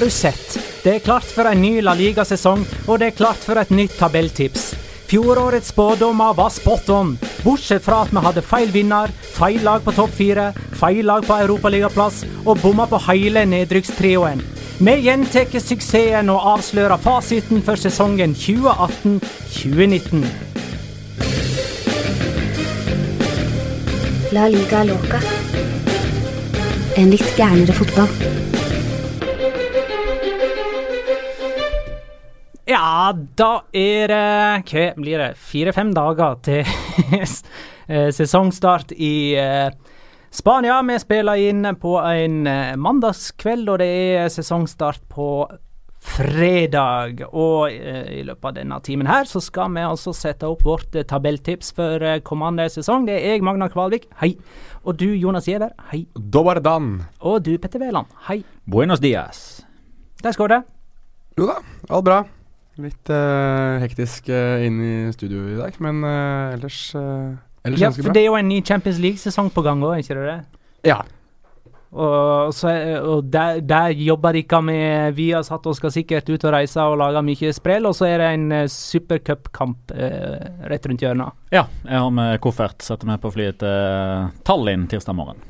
Har du sett? Det er klart for en ny La Liga-sesong, og det er klart for et nytt tabelltips. Fjorårets spådommer var spot on, bortsett fra at vi hadde feil vinner, feil lag på topp fire, feil lag på europaligaplass og bomma på hele nedrykkstrioen. Vi gjentar suksessen og avslører fasiten for sesongen 2018-2019. La liga loca. En litt gærnere fotball. Ja, da er det Hva blir det? Fire-fem dager til eh, sesongstart i eh, Spania. Vi spiller inn på en eh, mandagskveld, og det er sesongstart på fredag. Og i løpet av denne timen her så skal vi altså sette opp vårt tabelltips for kommende sesong. Det er jeg, Magna Kvalvik. Hei. Og du, Jonas Giæver. Hei. Dobardan. Og du, Petter Wæland. Hei. Buenos dias. Der går det. Jo da, alt bra. Litt uh, hektisk uh, inn i studio i dag, men uh, ellers, ellers Ja, for det er jo en ny Champions League-sesong på gang òg, ikke det? Ja. Og, så, og der, der, jobber dere med Viasat og skal sikkert ut og reise og lage mye sprell. Og så er det en uh, supercupkamp eh, rett rundt hjørnet. Ja, jeg har med koffert. Setter meg på flyet til Tallinn tirsdag morgen.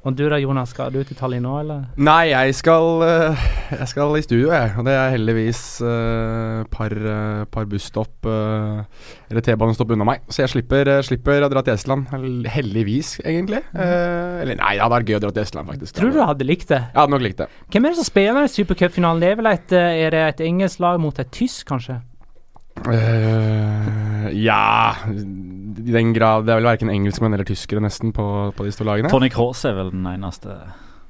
Og du da, Jonas, skal du til Tallinn nå, eller? Nei, jeg skal, eh, jeg skal i studio, jeg. Og det er heldigvis uh, par, uh, par busstopp uh, eller T-banestopp unna meg. Så jeg slipper, slipper, å dra til Estland. Heldigvis, egentlig. eller nei, det hadde vært gøy å dra til Estland, faktisk. Tror du du hadde likt det? Jeg hadde nok likt det. Hvem er det som spiller i supercupfinalen? Det er vel et, er det et engelsk lag mot et tysk, kanskje? Uh, ja I den grad Det er vel verken engelskmenn eller tyskere nesten på, på de to lagene. Tony Cross er vel den eneste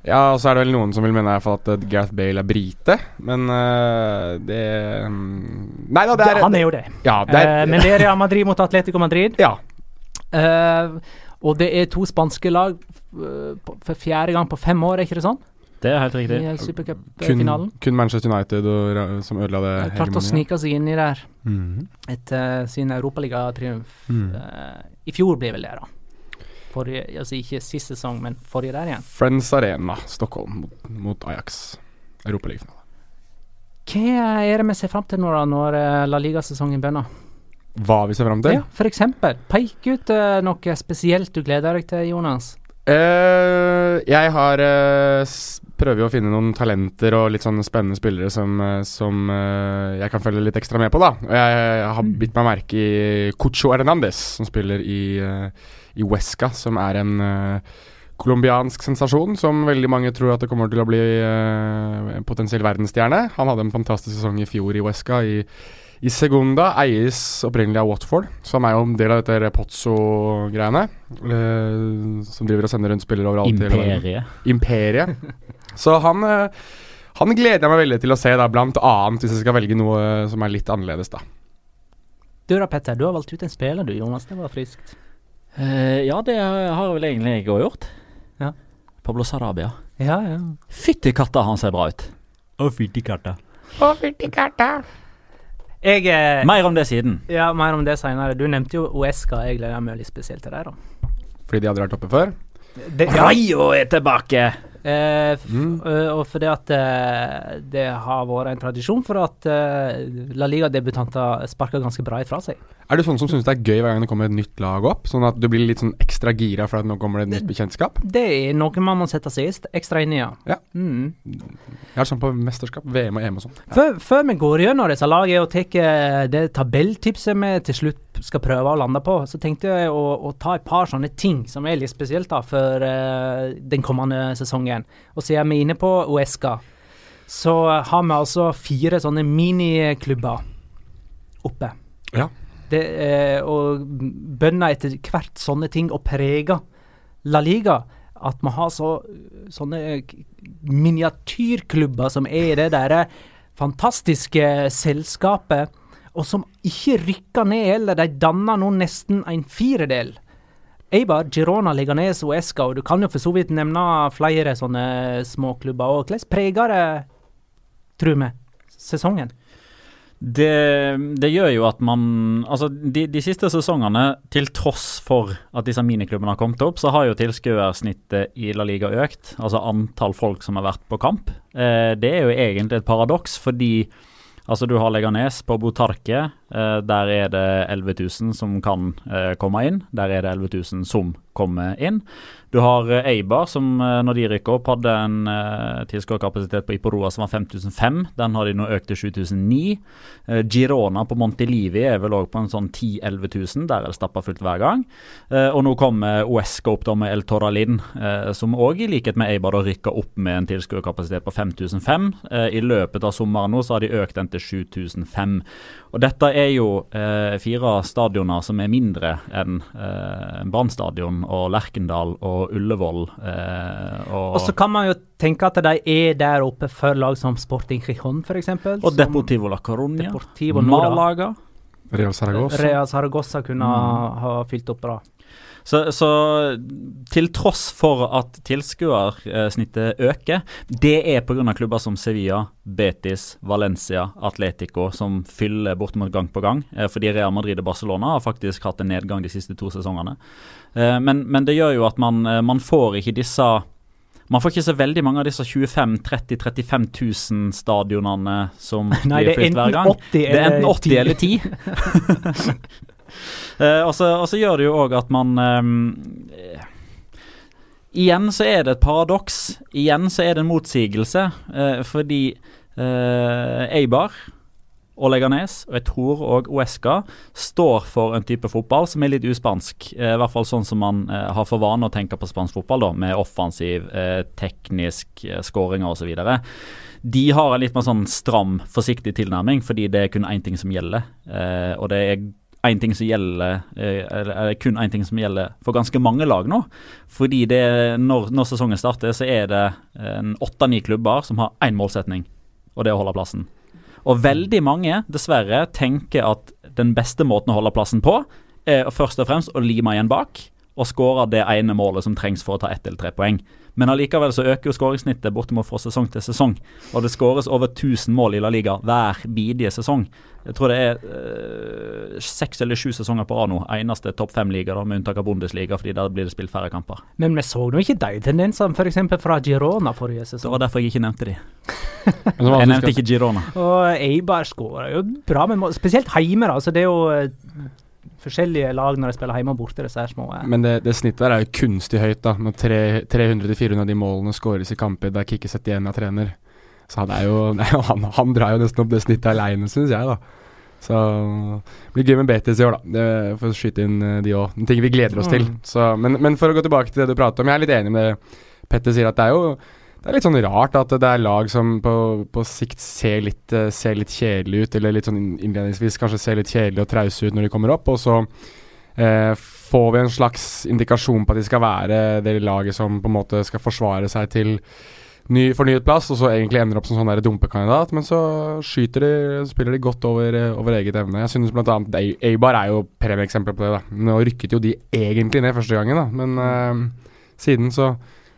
Ja, og så er det vel noen som vil mene i at uh, Gareth Bale er brite, men uh, det um, Nei da, det er Han er jo det. Ja, det er, men det er Real Madrid mot Atletico Madrid. Ja. og det er to spanske lag for fjerde gang på fem år, er ikke det sånn? Det er helt riktig. I supercupfinalen. Kun, kun Manchester United og, som ødela det. Klarte å snike seg inn i der mm. etter sin europaligatriumf. Mm. Uh, I fjor blir vel det, da. Forrige, altså ikke sist sesong, men forrige der igjen. Friends Arena, Stockholm mot, mot Ajax. Europaligafinale. Hva er det vi ser fram til nå, da, når uh, La Liga-sesongen begynner? Hva vi ser fram til? Ja, eksempel. Peik ut uh, noe spesielt du gleder deg til, Jonas. Uh, jeg har uh, prøver jo å finne noen talenter og litt sånne spennende spillere som, som uh, jeg kan følge litt ekstra med på, da. Og jeg, jeg har bitt meg merke i Cucho Hernandez, som spiller i, i Huesca, som er en colombiansk sensasjon som veldig mange tror at det kommer til å bli en potensiell verdensstjerne. Han hadde en fantastisk sesong i fjor i Huesca. i i Segunda eies opprinnelig av Watford, som er jo en del av dette Pozzo-greiene. Eh, som driver og sender rundt spillere overalt. Imperiet. Imperiet. Så han, eh, han gleder jeg meg veldig til å se, da, blant annet hvis jeg skal velge noe som er litt annerledes, da. Du da, Petter. Du har valgt ut en spiller, du, Jonas. Det var friskt. Uh, ja, det har vel egentlig jeg òg gjort. Ja. Pablo Sarabia. Ja, ja. Fytti katta, han ser bra ut. Å, fytti katta. Å, fytti katta. Jeg, eh, mer om det siden. Ja, mer om det seinere. Du nevnte jo Oesca. Jeg gleder meg litt spesielt til det. da Fordi de hadde vært oppe før? Det, ja. Rayo er tilbake! Eh, mm. og fordi at eh, det har vært en tradisjon for at eh, La Liga-debutanter sparker ganske bra ifra seg. Er du sånn som syns det er gøy hver gang det kommer et nytt lag opp? Sånn at du blir litt sånn ekstra gira for at nå kommer det et nytt bekjentskap? Det er noe man må sette seg ekstra inn i, ja. ja. Mm. Jeg har sånn på mesterskap, VM og EM og sånn. Ja. Før, før, vi går gjennom disse lagene og tar eh, det tabelltipset vi til slutt skal prøve å lande på, så tenkte jeg å, å ta et par sånne ting som er litt spesielt da for uh, den kommende sesongen. Og siden vi er inne på Uesca, så har vi altså fire sånne miniklubber oppe. Ja det, uh, og bønner etter hvert sånne ting og preger La Liga. At vi har så, sånne miniatyrklubber som er i det derre fantastiske selskapet, og som ikke rykker ned heller. De danner nå nesten en firedel. Eibar, Girona, Leganes og Esca, og du kan jo for så vidt nevne flere sånne småklubber. Og hvordan preger det, tror vi, sesongen? Det, det gjør jo at man Altså, de, de siste sesongene, til tross for at disse miniklubbene har kommet opp, så har jo tilskuersnittet i La Liga økt. Altså antall folk som har vært på kamp. Eh, det er jo egentlig et paradoks, fordi Altså Du har Leganes på Botarque. Eh, der er det 11 000 som kan eh, komme inn. Der er det 11 000 som kommer inn. Du har eh, Eibar, som når de rykker opp, hadde en eh, tilskuerkapasitet på Iporoa som var 5005. Den har de nå økt til 7009. Eh, Girona på Montelivi er vel òg på en sånn 10 000-11 000. Der er det stappa fullt hver gang. Eh, og nå kommer Oesca opp da med El Toralin, eh, som òg i likhet med Eibar da rykker opp med en tilskuerkapasitet på 5005. Eh, I løpet av sommeren nå så har de økt den til 7005. Og dette er jo eh, fire stadioner som er mindre enn eh, Brann stadion og Lerkendal og Ullevål. Eh, og, Og så kan man jo tenke at de er der oppe for lag som Sporting Gijon, f.eks. og Deportivo la Coruña. Deportivo Malaga. Real Saragossa. Real Saragossa kunne mm. ha fylt opp bra. Så, så til tross for at tilskuersnittet øker, det er pga. klubber som Sevilla, Betis, Valencia, Atletico som fyller bortimot gang på gang. Eh, fordi Real Madrid og Barcelona har faktisk hatt en nedgang de siste to sesongene. Eh, men, men det gjør jo at man, eh, man får ikke disse man får ikke så veldig mange av disse 25 30 35 000 stadionene som Nei, blir fylt hver gang. Nei, Det er enten 80 eller 10. Eh, og, så, gjør det jo òg at man eh, Igjen så er det et paradoks. Igjen så er det en motsigelse. eh, fordi eh, Eibar og Leganes, og jeg tror òg Uesca, står for en type fotball som er litt uspansk. I hvert fall sånn som man har for vane å tenke på spansk fotball, da, med offensiv, teknisk, eh, skåringer osv. De har en litt mer sånn stram, forsiktig tilnærming, fordi det er kun én ting som gjelder. Og det er én ting som gjelder eh, eller, kun én ting som gjelder for ganske mange lag nå. Fordi det, når, når sesongen starter, så er det åtte-ni klubber som har én målsetning, og det er å holde plassen. Og veldig mange, dessverre, tenker at den beste måten å holde plassen på, er først og fremst å lime igjen bak og skåre det ene målet som trengs for å ta ett eller tre poeng. Men allikevel så øker jo skåringssnittet bortimot fra sesong til sesong. Og det skåres over 1000 mål i La Liga hver bidige sesong. Jeg tror det er øh, seks eller sju sesonger på rad nå. Eneste topp fem-liga, med unntak av Bundesliga, fordi der blir det spilt færre kamper. Men vi så nå ikke de tendensene f.eks. fra Girona forrige Det var derfor jeg ikke nevnte de. Så Jeg nevnte ikke Girona. Og Eibar skårer jo bra men spesielt hjemme. da, altså Det er jo eh, forskjellige lag når de spiller hjemme og borte, disse her små. eh. Men det, det snittet der er jo kunstig høyt, da. Når 300-400 av de målene skåres i kamper der Kikki Setien er trener. Så han er jo, han, han drar jo nesten opp det snittet aleine, syns jeg, da. Så det blir gøy med Betis i år, da. Det, å skyte inn eh, de òg. Ting vi gleder oss til. Mm. Så, men, men for å gå tilbake til det du prater om, jeg er litt enig med det Petter sier, at det er jo det er litt sånn rart at det er lag som på, på sikt ser litt, eh, ser litt kjedelig ut, eller litt sånn innledningsvis kanskje ser litt kjedelig og trause ut når de kommer opp, og så eh, får vi en slags indikasjon på at de skal være det laget som på en måte skal forsvare seg til ny, fornyet plass, og så egentlig ender opp som sånn dumpekandidat, men så skyter de, spiller de godt over, eh, over eget evne. Jeg synes annet Eibar er jo premieeksempel på det. da. Nå rykket jo de egentlig ned første gangen, da, men eh, siden så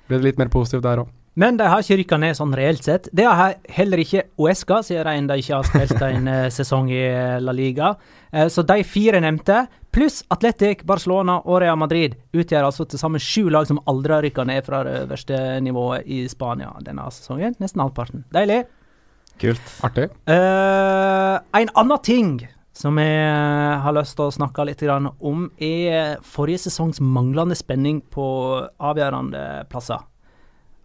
ble det litt mer positivt der òg. Men de har ikke rykka ned sånn reelt sett. Det har heller ikke Uesca, siden de ikke har spilt en eh, sesong i eh, La Liga. Eh, Så de fire nevnte, pluss Atletic, Barcelona og Real Madrid, utgjør altså til sammen sju lag som aldri har rykka ned fra det øverste nivået i Spania denne sesongen. Nesten halvparten. Deilig. Kult. Artig. Uh, en annen ting som jeg har lyst til å snakke litt om, er forrige sesongs manglende spenning på avgjørende plasser.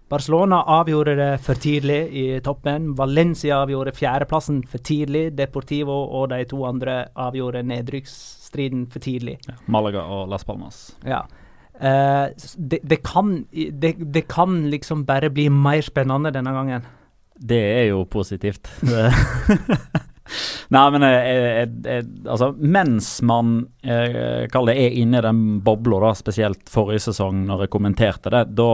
Barcelona avgjorde det for tidlig i toppen. Valencia avgjorde fjerdeplassen for tidlig. Deportivo og de to andre avgjorde nedrykksstriden for tidlig. Ja. Malaga og Las Palmas. Ja. Eh, det, det, kan, det, det kan liksom bare bli mer spennende denne gangen. Det er jo positivt. Nei, men jeg, jeg, jeg, altså, mens man eh, er inne i den bobla, spesielt forrige sesong når jeg kommenterte det, da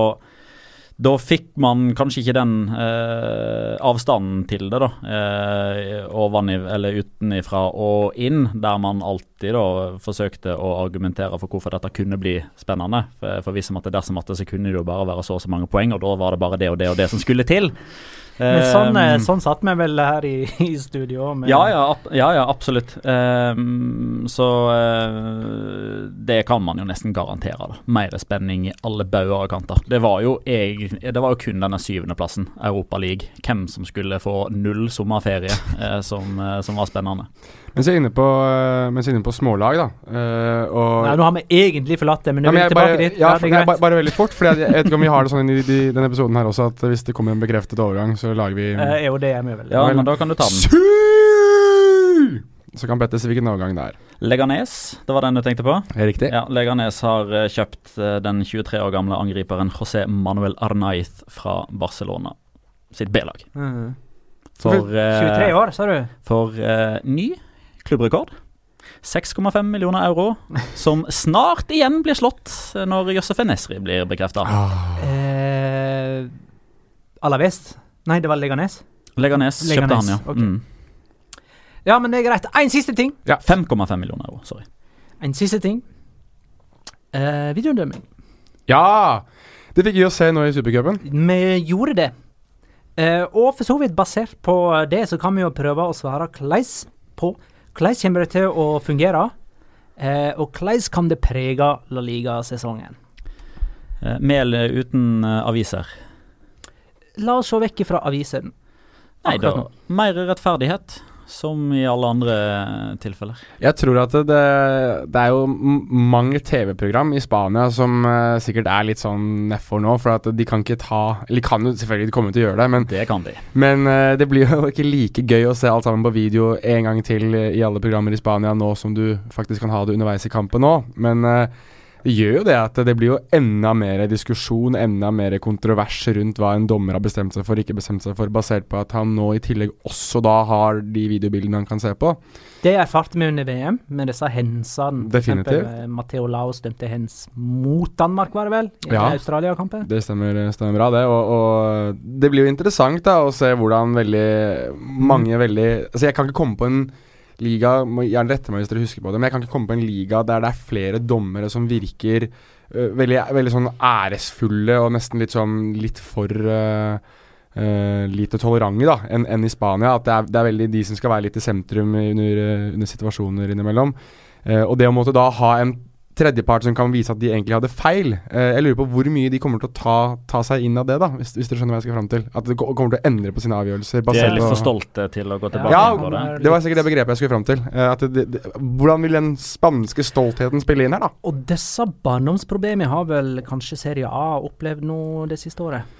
da fikk man kanskje ikke den eh, avstanden til det, da. Eh, ovenif, eller utenifra og inn, der man alltid da forsøkte å argumentere for hvorfor dette kunne bli spennende. For, for hvis at det dersom at det så kunne det jo bare være så og så mange poeng, og da var det bare det og det og det som skulle til. Men sånn, Um, sånn satt vi vel her i, i studio. òg. Ja, ja, ja, ja absolutt. Um, så uh, det kan man jo nesten garantere. da Mer spenning i alle bauger og kanter. Det var jo jeg, Det var jo kun denne syvendeplassen, Europa League, hvem som skulle få null sommerferie, uh, som, uh, som var spennende. Mens jeg er inne på, eh, mens jeg er inne på smålag, da. eh, og Nei, nå har vi egentlig forlatt det, men Ja, nå men er jeg vi tilbake bare, dit. ja, Ja, for, er bare, bare veldig fort, for jeg, jeg vet ikke om vi har det sånn i, de, denne episoden her også, at hvis det kommer en bekreftet overgang, så lager vi uh, jo, det er vi vel. Ja, men da kan du ta den. Su! Så kan Petter si hvilken overgang det er. Leganes, det var den du tenkte på? Er riktig? Ja, Leganes har kjøpt den 23 år gamle angriperen José Manuel Arnaiz fra Barcelona sitt B-lag. Mm. For, for 23 år, sa du? for uh, ny klubbrekord. 6,5 millioner euro, som snart igjen blir slått når Josef Enesri blir bekrefta. Ah. Eh, Alaves? Nei, det var Leganes. Leganes kjøpte Leganes, han, ja. Okay. Mm. Ja, men det er greit. En siste ting. 5,5 millioner euro, sorry. En siste ting. Eh, videodømming. Ja! Det fikk vi å se nå i Supercupen. Vi gjorde det. Eh, og for så vidt basert på det, så kan vi jo prøve å svare hvordan på hvordan kommer det til å fungere, eh, og hvordan kan det prege La Liga-sesongen. Eh, Mel uten eh, aviser. La oss se vekk fra avisen. Nei, da mer rettferdighet, som i alle andre tilfeller. Jeg tror at det, det er jo mange TV-program i Spania som uh, sikkert er litt sånn nedfor nå, for at de kan ikke ta Eller kan jo selvfølgelig de kommer til å gjøre det, men, Det kan de. men uh, det blir jo ikke like gøy å se alt sammen på video en gang til i alle programmer i Spania nå som du faktisk kan ha det underveis i kampen nå. Men eh, det gjør jo det at det blir jo enda mer diskusjon, enda mer kontrovers rundt hva en dommer har bestemt seg for, ikke bestemt seg for, basert på at han nå i tillegg også da har de videobildene han kan se på. Det erfarte vi under VM, med disse hensene. Definitivt. eh, Matteo Laos dømte hens mot Danmark, var det vel? I Ja. Australia-kampen. Det stemmer, stemmer bra, det. Og, og det blir jo interessant da å se hvordan veldig mange veldig Altså, jeg kan ikke komme på en liga må Gjerne rette meg hvis dere husker på det, men jeg kan ikke komme på en liga der det er flere dommere som virker uh, veldig, veldig sånn æresfulle og nesten litt sånn litt for uh, Uh, lite tolerante da, enn en i Spania. At det er, det er veldig de som skal være litt i sentrum under, under situasjoner innimellom. Uh, og det å måtte da ha en tredjepart som kan vise at de egentlig hadde feil. Eh, jeg lurer på hvor mye de kommer til å ta, ta seg inn av det, da, hvis, hvis dere skjønner hva jeg skal fram til. At de kommer til å endre på sine avgjørelser. De er litt for stolte til å gå tilbake Ja, på det. det var sikkert det begrepet jeg skulle fram til. Eh, at det, det, hvordan vil den spanske stoltheten spille inn her, da? Og disse barndomsproblemene har vel kanskje Serie A opplevd nå det siste året?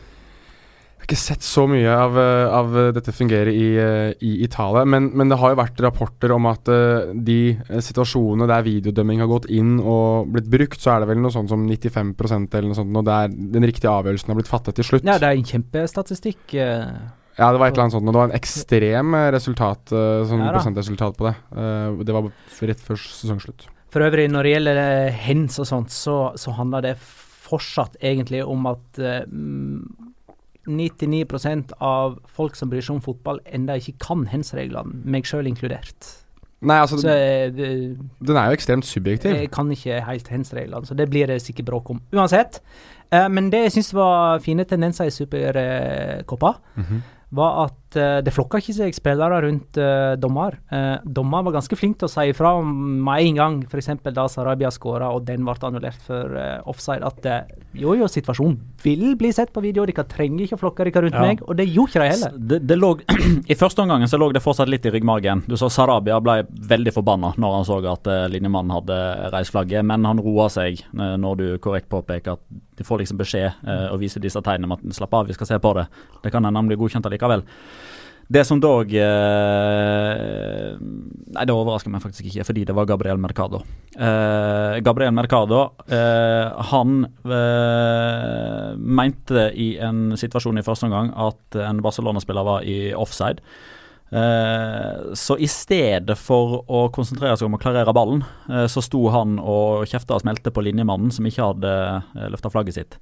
Jeg har ikke sett så mye av, eh, av dette fungere i, eh, i Italia, men, men det har jo vært rapporter om at eh, de situasjonene der videodømming har gått inn og blitt brukt, så er det vel noe sånn som 95% eller noe sånt, og der den riktige avgjørelsen har blitt fattet til slutt. Ja, det er en kjempestatistikk. Ja, det var et eller annet sånt, og det var en ekstrem resultat, sånn Ja prosentresultat på det. Det var rett før sesongslutt. For øvrig, når det gjelder hens og sånt, så, så handler det fortsatt egentlig om at mm, 99% av folk som bryr seg om fotball, enda ikke kan hens-reglene, meg sjøl inkludert. Nei, altså, Så eh, det, den er jo ekstremt subjektiv. jeg kan ikke helt hens-reglene, så det blir det sikkert bråk om. Uansett. Eh, men det jeg syns var fine tendenser i Supercoppa, Mhm. var at eh, det flokka ikke seg spillere rundt eh, dommer. Uh, dommer var ganske flink til å si ifra med en gang, f.eks. da Sarabia skåra og den ble annullert for eh, offside, at eh, jo, jo, situasjonen vil bli sett på video, dere trenger ikke å flokke dere rundt Ja. meg, og det gjorde ikke de heller. Det, det lå, I første omgangen så lå det fortsatt litt i ryggmargen. Du så Sarabia ble veldig forbanna når han så at linjemannen hadde reist flagget, men han roa seg eh, når du korrekt påpeker at de får liksom beskjed eh, og viser disse tegnene om at slapp av, vi skal se på det. Det kan hende han blir godkjent allikevel. Det som dog eh, Nei, det overrasker meg faktisk ikke, fordi det var Gabriel Mercado. Eh, Gabriel Mercado, eh, han eh, mente i en situasjon i første omgang at en Barcelona-spiller var i offside. Eh, så i stedet for å konsentrere seg om å klarere ballen, eh, så sto han og kjefta og smelte på linjemannen som ikke hadde løfta flagget sitt.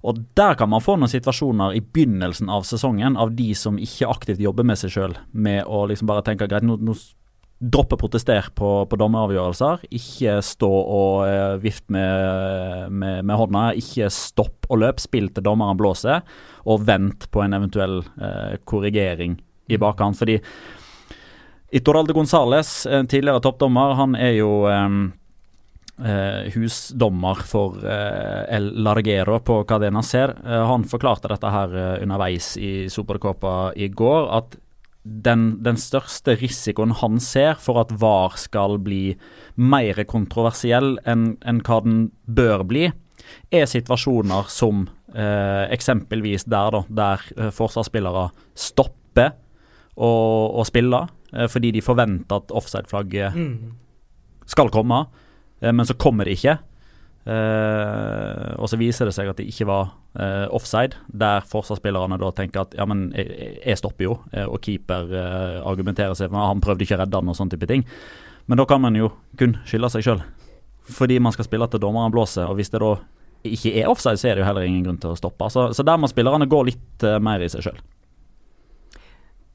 Og der kan man få noen situasjoner i begynnelsen av sesongen av de som ikke aktivt jobber med seg sjøl, med å liksom bare tenke greit, nå, nå droppe å på, på dommeravgjørelser. Ikke stå og eh, vifte med, med, med, hånda. Ikke stopp og løp. Spill til dommeren blåser, og vent på en eventuell eh, korrigering i bakhånd. Fordi Itoralde Gonzales, tidligere toppdommer, han er jo um, Uh, husdommer for eh, El Largero på Cadena Ser. Eh, han forklarte dette her underveis i Supercopa i går, at den, den, største risikoen han ser for at VAR skal bli mer kontroversiell enn en hva den bør bli, er situasjoner som eksempelvis der, da, der forsvarsspillere stopper å, å spille fordi de forventer at offside-flagget mm. skal komme. Eh, men så kommer det ikke. Uh, og så viser det seg at det ikke var uh, offside, der forsvarsspillerne da tenker at ja, men jeg, jeg stopper jo, og keeper uh, argumenterer seg for han prøvde ikke å redde han og sånne type ting. Men da kan man jo kun skylde seg sjøl, fordi man skal spille til dommeren blåser. Og hvis det da ikke er offside, så er det jo heller ingen grunn til å stoppe. Så, så der må spillerne gå litt mer i seg sjøl.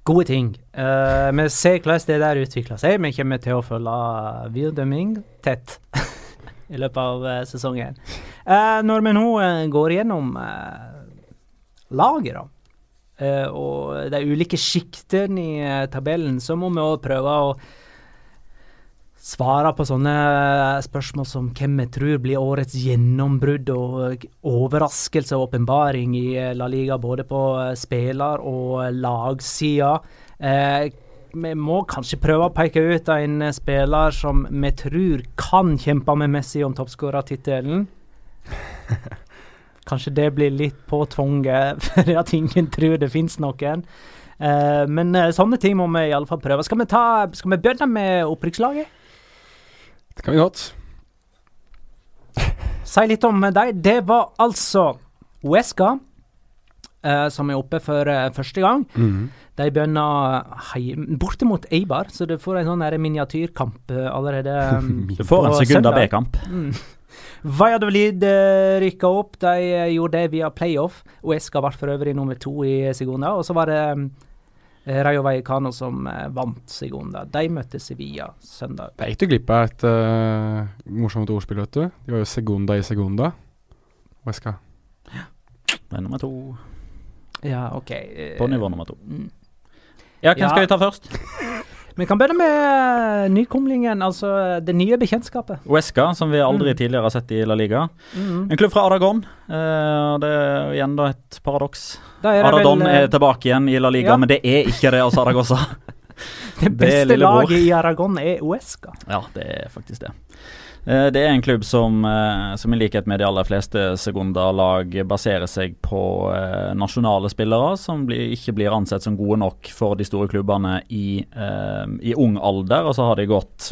Gode ting. Uh, vi ser hvordan det der utvikler seg. Vi kommer til å følge Wirdømming tett i løpet av uh, sesongen. Uh, når vi nå går gjennom laget, da, og de ulike sjiktene i tabellen, så må vi òg prøve å svare på sånne spørsmål som hvem vi tror blir årets gjennombrudd og overraskelse og åpenbaring i La Liga, både på spiller- og lagsida. Eh, vi må kanskje prøve å peke ut en spiller som vi tror kan kjempe med Messi om toppskårertittelen. Kanskje det blir litt påtvunget fordi at ingen tror det fins noen. Eh, men eh, sånne ting må vi i alle fall prøve. Skal vi, ta, skal vi begynne med opprykkslaget? Det kan vi godt. Si litt om deg. Det var altså Uesca uh, som er oppe for uh, første gang. Mm. De begynner borte mot Eibar, så du får en sånn miniatyrkamp uh, allerede. Um, du får en sekunda B-kamp. Mm. Valladolid rykka opp. De gjorde det via playoff. Uesca ble for øvrig nummer to i Segunda. Og så var det um, Eh, Rayo Vallecano som eh, vant Segunda. De møtte Sevilla søndag. Der gikk du glipp av et uh, morsomt ordspill, vet du. De var jo Segunda i Segunda. Huesca. Ja. Det er nummer to. Ja, OK. På nivå nummer to. Mm. Ja, hvem ja. skal vi ta først? Vi kan begynne med nykomlingen, altså det nye bekjentskapet. Uesca, som vi aldri mm. tidligere har sett i La Liga. Mm. En klubb fra Aragon. Uh, det er igjen da et paradoks. Aradon vel, er tilbake igjen i La Liga, ja. men det er ikke det altså Aragosa. det beste det laget i Aragon er Uesca. Ja, det er faktisk det. Eh, det er en klubb som, eh, som, i likhet med de aller fleste Segunda-lag baserer seg på eh, nasjonale spillere som ikke blir ansett som gode nok for de store klubbene i, i ung alder. Og så har de gått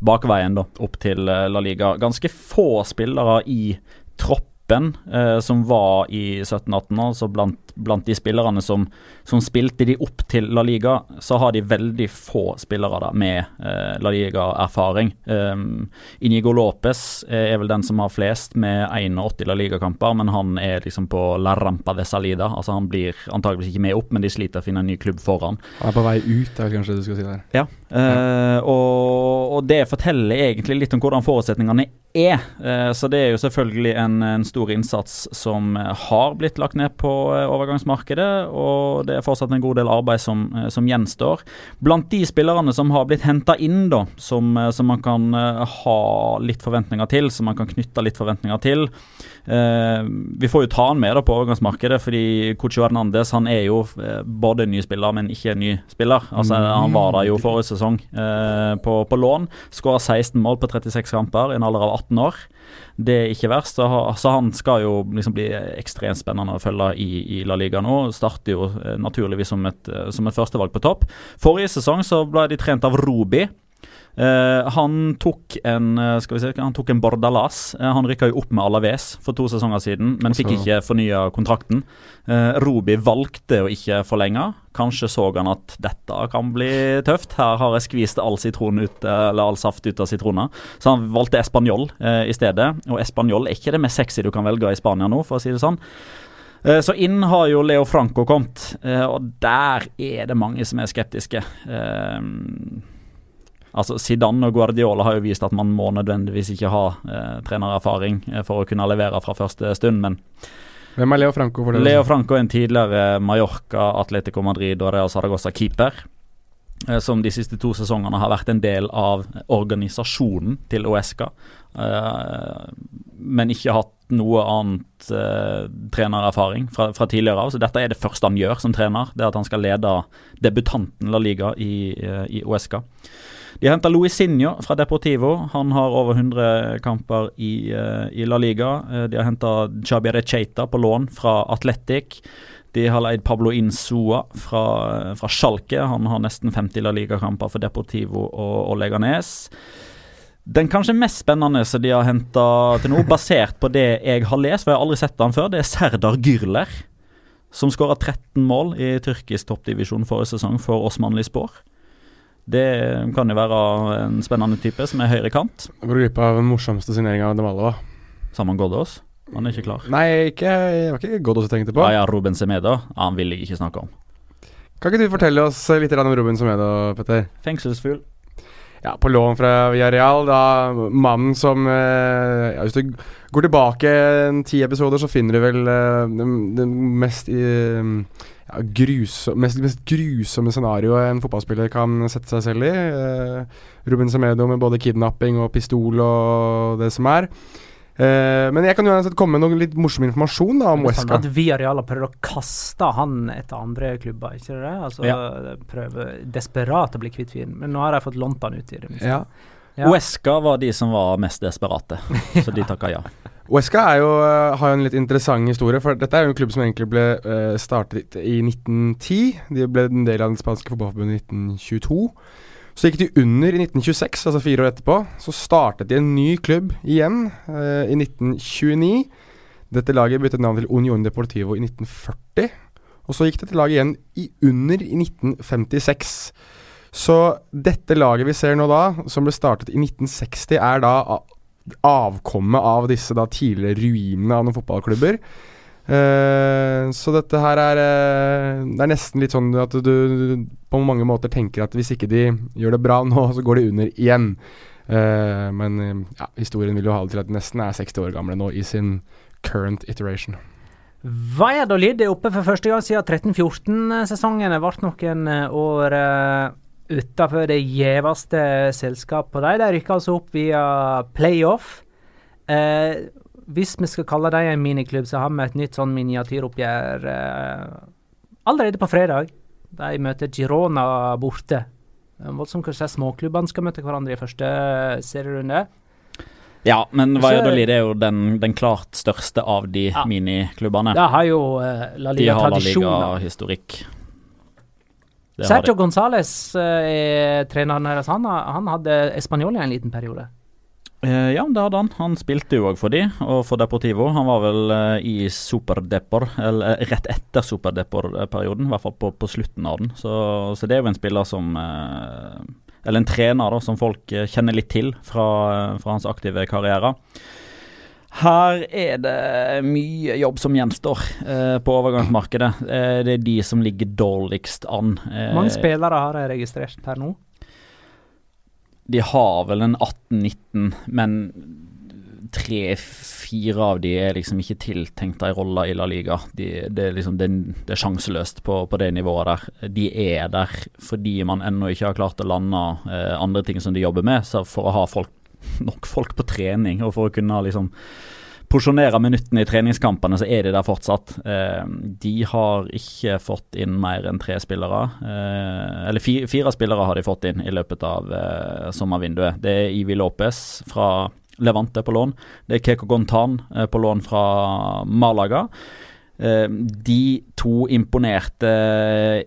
bakveien da, opp til La Liga. Ganske få spillere i troppen som var i 17-18, altså blant blant de spillerne som, som, spilte de opp til La Liga, så har de veldig få spillere da med eh, La Liga-erfaring. Um, Inigo Lopez er vel den som har flest, med 81 La Liga-kamper, men han er liksom på la rampa de salida. Altså Han blir antageligvis ikke med opp, men de sliter å finne en ny klubb foran. Han er på vei ut, er kanskje du skal si der. Ja, uh, og, og, det forteller egentlig litt om hvordan forutsetningene er. Uh, så det er jo selvfølgelig en, en stor innsats som har blitt lagt ned på uh, overgangsmarkedet, og det er fortsatt en god del arbeid som, eh, som gjenstår. Blant de spillerne som har blitt henta inn, da, som, eh, som, man kan eh, ha litt forventninger til, som man kan knytte litt forventninger til. Eh, vi får jo ta han med da på overgangsmarkedet, fordi Cucho Hernandez han er jo både en ny spiller, men ikke en ny spiller. Altså, mm. Han var der jo forrige sesong eh, på, på lån. Skåra 16 mål på 36 kamper i en alder av 18 år det er ikke verst. Så, så han skal jo liksom bli ekstremt spennende å følge i, i La Liga nå. Starter jo eh, naturligvis som et, eh, som et førstevalg på topp. Forrige sesong så ble de trent av Robi. Uh, han tok en skal vi se, han tok en Bordalas. Uh, han rykka jo opp med Alaves for to sesonger siden, men fikk ikke fornya kontrakten. Uh, Robi valgte å ikke forlenge. Kanskje så han at dette kan bli tøft. Her har jeg skvist all, ut, all saft ut av sitroner. Så han valgte Español eh, i stedet. Og Español er ikke det mest sexy du kan velge i Spania nå, for å si det sånn. Eh, så inn har jo Leo Franco kommet, eh, og der er det mange som er skeptiske. Altså Zidane og Guardiola har jo vist at man må nødvendigvis ikke ha eh, trenererfaring eh, for å kunne levere fra første stund, men Hvem er Leo Franco? for det? Leo Franco er en tidligere Mallorca, Atletico Madrid og Real Saragossa-keeper. eh, Som de siste to sesongene har vært en del av organisasjonen til OSK. eh, Men ikke hatt noe annet eh, trenererfaring fra, fra tidligere av. Så dette er det første han gjør som trener. Det er at han skal lede debutanten La Liga i, eh, i OSK. De har henta Luisinho fra Deportivo. Han har over 100 kamper i, eh, i La Liga. Eh, de har henta Xabi Recheita på lån fra Atletic. De har leid Pablo Insua fra, fra Schalke. Han har nesten 50 La Liga-kamper for Deportivo og, og Leganes. Den kanskje mest spennende som de har henta til nå, basert på det jeg har lest, for jeg har aldri sett han før, det er Serdar Gürler. Som skåra 13 mål i tyrkisk toppdivisjon forrige sesong for Osman Lispor. Det kan jo være en spennende type som er høyre kant. Går du glipp av den morsomste signeringa av Demalova? Saman Goddås? Han er ikke klar. Nei, ikke, det var ikke Goddås jeg tenkte på. Ja, ja, Ruben Semedo. Han vil jeg ikke snakke om. Kan ikke du fortelle oss litt om Ruben Semedo, Petter? Fengselsfugl. Ja, på lån fra Villarreal. Da mannen som eh, ja, Hvis du går tilbake en ti episoder, så finner du vel den, det, det mest eh, ja, grusom, mest, mest grusomme scenarioet en fotballspiller kan sette seg selv i. Uh, Ruben Semedo med både kidnapping og pistol og det som er. Uh, men jeg kan jo uansett komme med noe litt morsom informasjon da om er sånn Wesca. At Villarreal har prøvd å kaste han etter andre klubber, ikke det? Altså, Ja. prøve Prøver desperat å bli kvitt fyren, men nå har de fått lånt han ut i det minste. Ja. Ja. Uesca var de som var mest desperate, så de takka ja. Jo, eh, har jo en litt interessant historie, for dette er jo en klubb som egentlig ble uh, startet i 1910. De ble en del av det spanske fotballforbundet i 1922. Så gikk de under i 1926, altså fire år etterpå. Så startet de en ny klubb igjen uh, i 1929. Dette laget byttet navn til Union Deportivo i 1940. Og så gikk dette laget igjen i under i 1956. Så dette laget vi ser nå da, som ble startet i 1960, er da avkommet av disse da tidligere ruinene av noen fotballklubber. Uh, så dette her er uh, Det er nesten litt sånn at du, du på mange måter tenker at hvis ikke de gjør det bra nå, så går de under igjen. Uh, men ja, historien vil jo ha det til at de nesten er 60 år gamle nå i sin current iteration. Valladolid er oppe for første gang siden 13-14-sesongen. Det ble noen år utafor det gjeveste selskapet. De, de rykker altså opp via playoff. Eh, hvis vi skal kalle dem en miniklubb, så har vi et nytt sånn miniatyroppgjør eh, allerede på fredag. De møter Girona borte. Voldsomt de småklubbene skal møte hverandre i første serierunde. Ja, men Valladolid er jo den, den klart største av de Ja. miniklubbene. De har jo eh, La De har La Liga-historikk. Det Sergio. Gonzales eh, er treneren deres. Han, han hadde i en liten periode. Eh, ja, det hadde han. Han spilte jo òg for de, og for Deportivo. Han var vel eh, i Superdepor, eller eh, rett etter Superdepor-perioden, i hvert fall på, på slutten av den. Så, så det er jo en spiller som eh, Eller en trener da, som folk eh, kjenner litt til fra, fra hans aktive karriere. Her er det mye jobb som gjenstår eh, på overgangsmarkedet. Eh, det er de som ligger dårligst an. Eh, Mange spillere har de registrert her nå. De har vel en 18-19, men tre-fire av de er liksom ikke tiltenkt ei rolle i La Liga. De, det, er liksom, det, det er sjanseløst på, på det nivået der. De er der fordi man ennå ikke har klart å lande eh, andre ting som de jobber med. Så for å ha folk, nok folk på trening og for å kunne liksom porsjonere minuttene i treningskampene, så er de der fortsatt. Eh, de har ikke fått inn mer enn tre spillere. Eh, eller fi, fire spillere har de fått inn i løpet av eh, sommervinduet. Det er Ivi Lopez fra Levante på lån. Det er Keko Gontan på lån fra Malaga. Eh, de to imponerte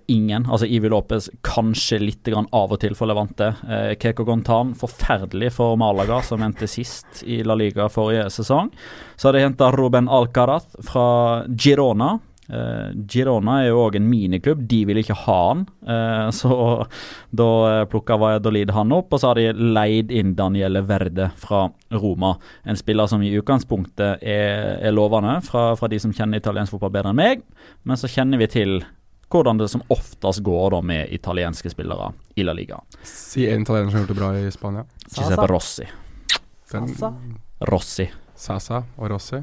ingen. Altså Ivi Lopez kanskje litt av og til for Levante. Eh, Keko Gontan forferdelig for Malaga, som endte sist i La Liga forrige sesong. Så har de henta Ruben Alcaraz fra Girona. Eh, Girona er jo òg en miniklubb, de vil ikke ha han. Eh, så da uh, plukka Valladolid han opp, og så har de leid inn Daniele Verde fra Roma. En spiller som i utgangspunktet er, er lovende fra, fra de som kjenner italiensk fotball bedre enn meg, men så kjenner vi til hvordan det som oftest går da med italienske spillere i La Liga. Si en italiener som har gjort det bra i Spania. Giuseppe Rossi. Den, Rossi. Sasa og Rossi.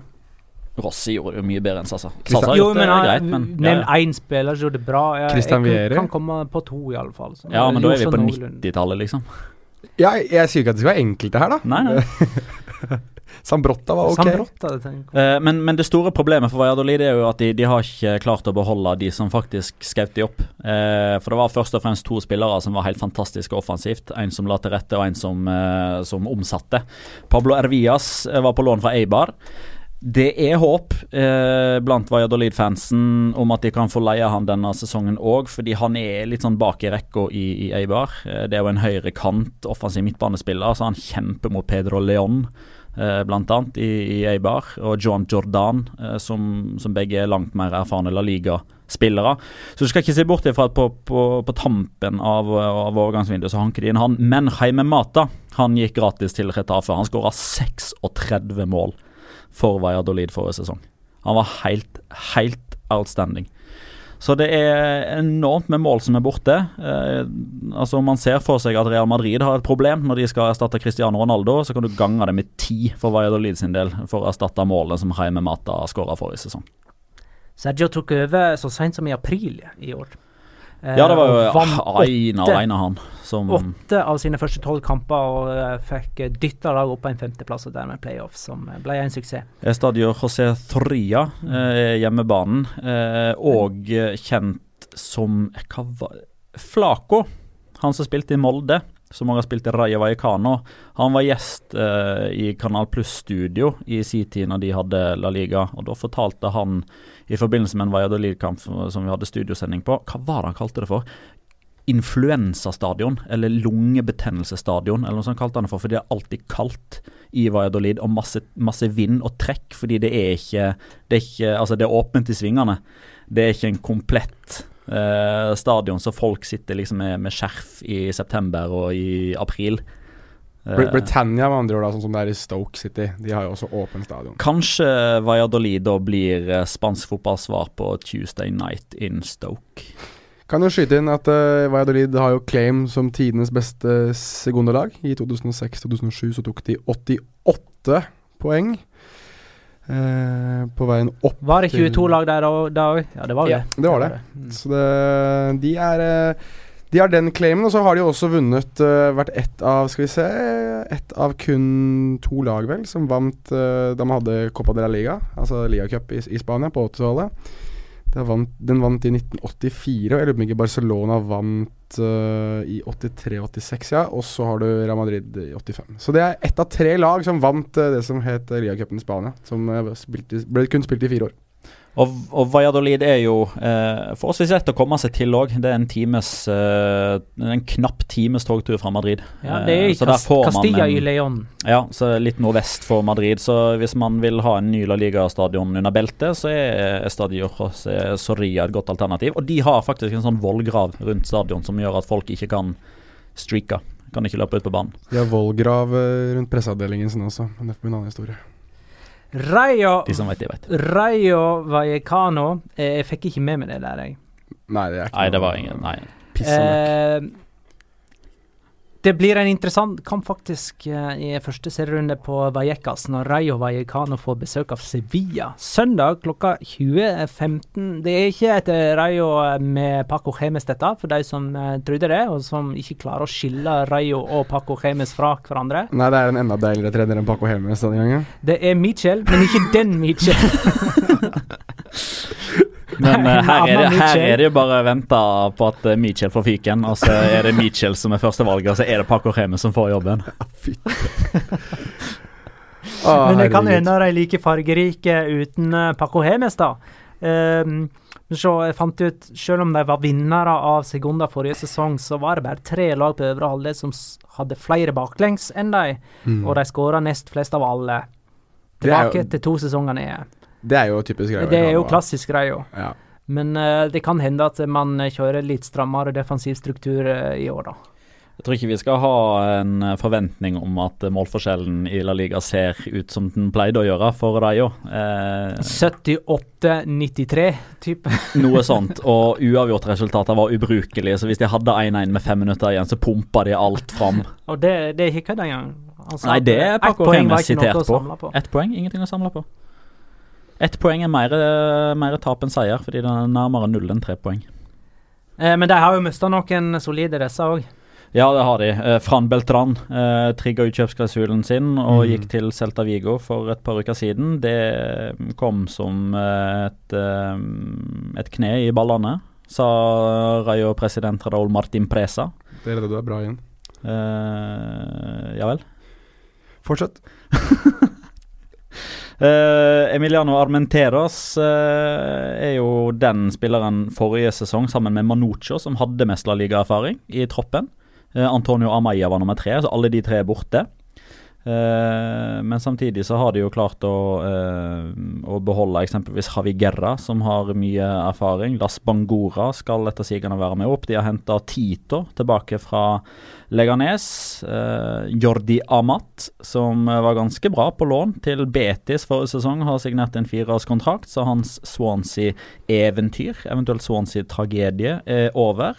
Rossi gjorde det mye bedre enn Sasa. Sasa Jo, men det greit, men Nevn ja, ja. én spiller som gjorde det bra. Jeg, Christian jeg Vieri. kan, kan komme på to, iallfall. ja, men da er vi på 90-tallet, liksom. Ja, jeg sier ikke at det skal være enkelte her, da. Nei, nei. Sambrotta var ok. Sambrotta, jeg. Eh, men, men det store problemet for Valladolid er jo at de, de har ikke klart å beholde de som faktisk skjøt de opp. Eh, for det var først og fremst to spillere som var helt fantastiske offensivt. En som la til rette, og en som, eh, som omsatte. Pablo Ervias eh, var på lån fra Eibar. Det er håp eh, blant Valladolid-fansen om at de kan få leie han denne sesongen òg, fordi han er litt sånn bak i rekka i, i Eibar. Eh, det er jo en høyre kant, offensiv midtbanespiller, så han kjemper mot Pedro Leon eh, blant annet i, i Eibar, og John Jordan, eh, som, som begge er langt mer erfarne La Liga-spillere. Så du skal ikke se bort ifra at på, på, på tampen av, av overgangsvinduet så hanker de inn han. Men Jaime Mata han gikk gratis til Retafe. Han skåra 36 mål for Valladolid forrige sesong. Han var helt, helt outstanding. Så det er enormt med mål som er borte. Eh, altså man ser for seg at Real Madrid har et problem når de skal erstatte Cristiano Ronaldo, så kan du gange det med ti for Valladolid sin del for å erstatte målene som Jaime Mata skåra forrige sesong. Sergio tok over så sent som i april i år. Eh, Ja, det var jo og vant Aina åtte- han, som Åtte av sine første tolv kamper og eh, fikk dytta laget opp på en femteplass og dermed playoff, som eh, ble en suksess. Estadio José Tria, eh, hjemmebanen, eh, og kjent som hva var Flaco, han som spilte i Molde. Som også har spilt i Raja Vallecano. Han var gjest eh, i Kanal Pluss-studio i sin tid når de hadde La Liga. og Da fortalte han i forbindelse med en Valladolid-kamp som vi hadde studiosending på Hva var det han kalte det for? Influensastadion, eller lungebetennelsesstadion, eller noe sånt kalte han det for. For det er alltid kaldt i Valladolid, og masse, masse vind og trekk, fordi det er ikke Det er, ikke, altså det er åpent i svingene. Det er ikke en komplett eh, stadion, så folk sitter liksom med, med skjerf i september og i april. Eh, Britannia med andre ord, da, sånn som det er i Stoke City. De har jo også åpen stadion. Kanskje Valladolid da blir eh, spansk fotballsvar på Tuesday Night in Stoke. Kan jo skyte inn at uh, Valladolid har jo claim som tidenes beste sekundelag. I 2006-2007 så tok de 88 poeng. Eh, på veien opp Var det til- 22 lag der òg? Ja, det var Ja, det. det var det. Så det, de er eh, De har den claimen, og så har de også vunnet uh, Vært ett av Skal vi se Ett av kun to lag, vel, som vant uh, da man hadde Copa de la Liga, altså ligacup i, i Spania, på 80-tallet. Vant- Den vant i 1984, og jeg lurer på om ikke Barcelona vant uh, i 83-86, ja. Og så har du Real Madrid i 85. Så det er ett av tre lag som vant uh, det som het ligacupen i Spania. Som eh, spilte, ble kun spilt i fire år. Og, og Valladolid er jo eh, forholdsvis lett å komme seg til òg. Det er en times eh, En knapp times togtur fra Madrid. Ja, det er Eh, i så Cast Castilla en- i León. Ja, så litt nordvest for Madrid. Så hvis man vil ha en ny La Liga-stadion under beltet, så er Estadio José Soria et godt alternativ. Og de har faktisk en sånn vollgrav rundt stadion som gjør at folk ikke kan streake. Kan ikke løpe ut på banen. De har vollgrav eh, rundt presseavdelingen sin også, men det får bli en annen historie. Rayo, De som vet, de vet. Rayo Vallecano eh, Jeg fikk ikke med meg det der, jeg. Nei, det er ikke Nei, det var ingen Nei. piss og møkk. Eh, det blir en interessant kamp faktisk eh, i første serierunde på Vallecas når Rayo Vallecano får besøk av Sevilla. Søndag klokka 20.15. Det er ikke et eh, Rayo med Paco Gemes dette, for de som eh, trodde det, og som ikke klarer å skille Rayo og Paco Gemes fra hverandre. Nei, det er en enda deiligere trener enn Paco Helmes denne gangen. Det er Mitchell, men ikke den Mitchell. Men uh, her, er det, her er det jo bare venta på at uh, Mitchell får fyken, og så er det Mitchell som er førstevalget, og så er det Paco Reme som får jobben. Ah, Men det kan hende de er like fargerike uten eh, Paco Hemes, da. Um, så jeg fant ut, selv om de var vinnere av Segunda forrige sesong, så var det bare tre lag på øvre halvdel som hadde flere baklengs enn de, Mm. og de skåra nest flest av alle. Det er Tilbake jo- til to sesonger ned. Det er jo typisk greia. Det er jo klassisk greia. Ja. Men uh, det kan hende at man kjører litt strammere defensiv struktur uh, i år, da. Jeg tror ikke vi skal ha en forventning om at målforskjellen i La Liga ser ut som den pleide å gjøre for Rayo. Eh, 78-93 type. noe sånt. Og uavgjortresultater var ubrukelige, så hvis de hadde 1-1 med fem minutter igjen, så pumpa de alt fram. Og det, det er ikke den engang. Altså, Nei, det er ett Paco ikke sitert på. Ett poeng, ingenting å samle på. Ett poeng er mer, mer tap enn seier, fordi det er nærmere null enn tre poeng. Eh, men de har jo mista noen solide, disse òg. Ja, det har de. Eh, Fran Beltran eh, trigga utkjøpsklausulen sin og mm. gikk til Celta Vigo for et par uker siden. Det kom som eh, et, eh, et kne i ballene, sa Rayo-president Raúl Martin Presa. Det er det du er bra igjen. Eh, ja vel. Fortsett. Eh, Emiliano Armenteros uh, er jo den spilleren forrige sesong, sammen med Manucho, som hadde mest La i troppen. Uh, Antonio Amaya var nummer tre, så alle de tre er borte. Eh, men samtidig så har de jo klart å, eh, å beholde eksempelvis Javi Gerra, som har mye erfaring. Las Bangora skal etter sigende være med opp. De har henta Tito tilbake fra Leganes. Eh, Jordi Amat, som var ganske bra på lån til Betis forrige sesong, har signert en fireårskontrakt, så hans Swansea-eventyr, eventuelt Swansea-tragedie, er over.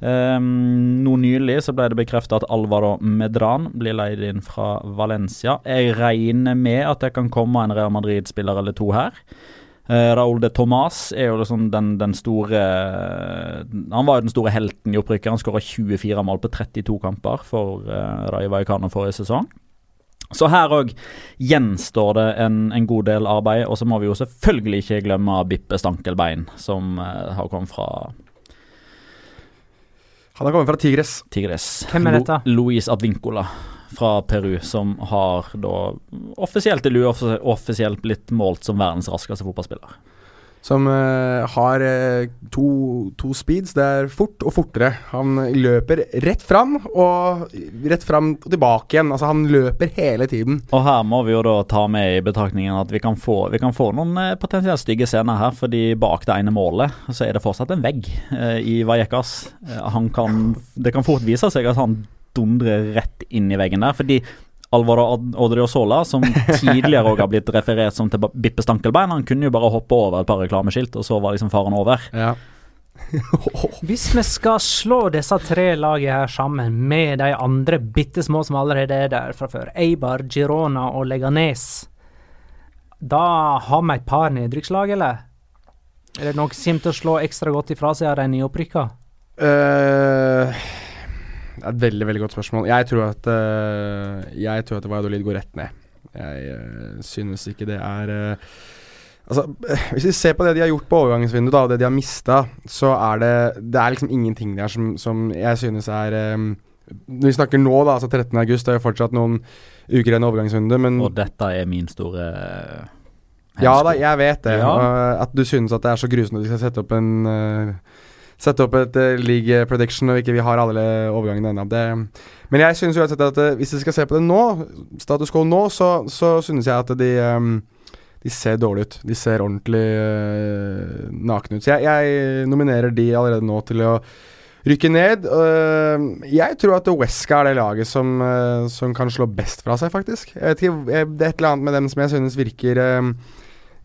Um, nå nylig så ble det bekreftet at Alvaro Medran blir leid inn fra Valencia. Jeg regner med at det kan komme en Real Madrid-spiller eller to her. Uh, Raúl de Tomas er jo liksom den, den store Han var jo den store helten i opprykket. Han skåra 24 mål på 32 kamper for uh, Rayo Vallecano forrige sesong. Så her òg gjenstår det en, en god del arbeid. Og så må vi jo selvfølgelig ikke glemme Bippe Stankelbein, som uh, har kommet fra Han har kommet fra Tigres. Tigres. Hvem er dette? Lu Luis Advincola fra Peru, som har da offisielt eller uoffisielt blitt målt som verdens raskeste fotballspiller. Som eh, har eh, to, to speeds. Det er fort og fortere. Han løper rett fram og rett fram og tilbake igjen. Altså, han løper hele tiden. Og her må vi jo da ta med i betraktningen at vi kan få, vi kan få noen eh, potensielt stygge scener her, fordi bak det ene målet så er det fortsatt en vegg eh, i Vallecas. Eh, han kan Det kan fort vise seg at han dundrer rett inn i veggen der, fordi Alvaro Odriozola, som tidligere òg har blitt referert som til Bippe Stankelbein, han kunne jo bare hoppe over et par reklameskilt, og så var liksom faren over. Ja. Hvis vi skal slå disse tre lagene her sammen med de andre bitte små som allerede er der fra før, Eibar, Girona og Leganes, da har vi et par nedrykkslag, eller? Er det noe som kommer til å slå ekstra godt ifra seg av de nyopprykka? Eh, det er et veldig veldig godt spørsmål. Jeg tror at uh, Jeg tror at Valladolid går rett ned. Jeg uh, synes ikke det er uh, Altså, Hvis vi ser på det de har gjort på overgangsvinduet, da, og det de har mista, så er det Det er liksom ingenting der som, som jeg synes er um, Når vi snakker nå, da, altså 13. august, det er jo fortsatt noen uker igjen i overgangsvinduet, men Og dette er min store Ja da, jeg vet det. Ja. at du synes at det er så grusomt at de skal sette opp en Sette opp et uh, league prediction og ikke vi har alle overgangene ennå. Men jeg synes uansett at uh, hvis vi skal se på det nå, status quo nå, så, så synes jeg at de um, de ser dårlig ut. De ser ordentlig uh, nakne ut. Så jeg, jeg nominerer de allerede nå til å rykke ned. Uh, jeg tror at Wesca er det laget som, uh, som kan slå best fra seg, faktisk. Jeg vet ikke, jeg, Det er et eller annet med dem som jeg synes virker um,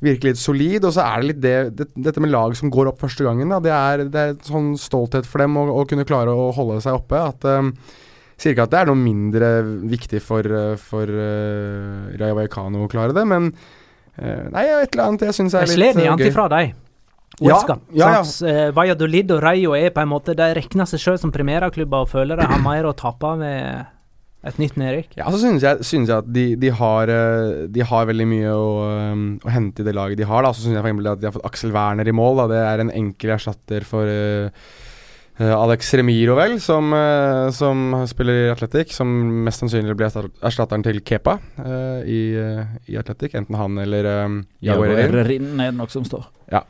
Virker litt solid, og så er det litt det, det Dette med lag som går opp første gangen. Da, det, er, det er sånn stolthet for dem å, å kunne klare å holde seg oppe. At um, Sier ikke at det er noe mindre viktig for, uh, for uh, Rayo Vallecano å klare det, men uh, Nei, et eller annet jeg syns er Jeg litt slår uh, jevnt gøy. ifra. Ja, Huesca. ja, ja. Eh, Valladolid og Rayo er på en måte De regner seg sjøl som primærklubber og føler de har mer å tape med et nytt nedrykk. Ja, så synes jeg, synes jeg at de, de, har, eh, de har veldig mye å, um, å hente i det laget de har. da Så synes jeg for at de har fått Aksel Werner i mål. da Det er en enkel erstatter for eh, Alex Remiro, vel, som, uh, som spiller i Atletic. Som mest sannsynlig blir erstatteren til Kepa uh, i, i Atletic. Enten han eller um, Jaguar Herrera. Er det nok som står. Ja,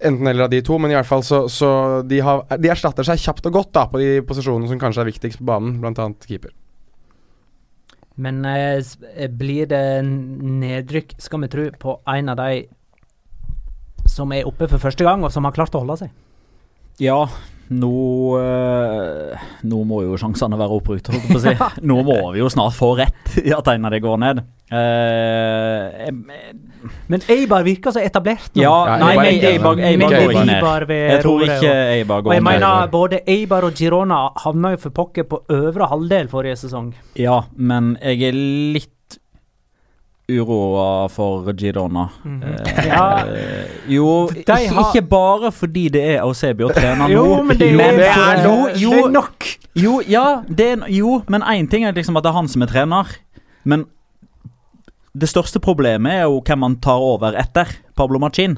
Enten eller av de to, men i hvert fall så, så de, har, de erstatter seg kjapt og godt da på de posisjonene som kanskje er viktigst på banen, bl.a. keeper. Men eh, eh, blir det nedrykk, skal vi tro, på en av de som er oppe for første gang, og som har klart å holde seg? Ja, nå eh, Nå må jo sjansene være oppbrukt, holdt jeg på å si. Nå må vi jo snart få rett i at en av dem går ned. Uh, Men Eibar virker så etablert nå. ja, nei, nei, Eibar- nei, Eibar, Eibar går ned. Eibar ved Jeg tror ikke ikke går Eibar Og jeg ned. mener både Eibar og Girona havna jo for pokker på øvre halvdel forrige sesong. Ja, men jeg er litt uroa for Girona. Eh, Ja. jo, De ikke, har- ikke bare fordi det er Eusebio trener nå. Jo, men det, Men det er jo, det er nok. Jo, ja, det er, jo, men én ting er liksom at det er han som er trener. Men det største problemet er jo hvem man tar over etter Pablo Machin.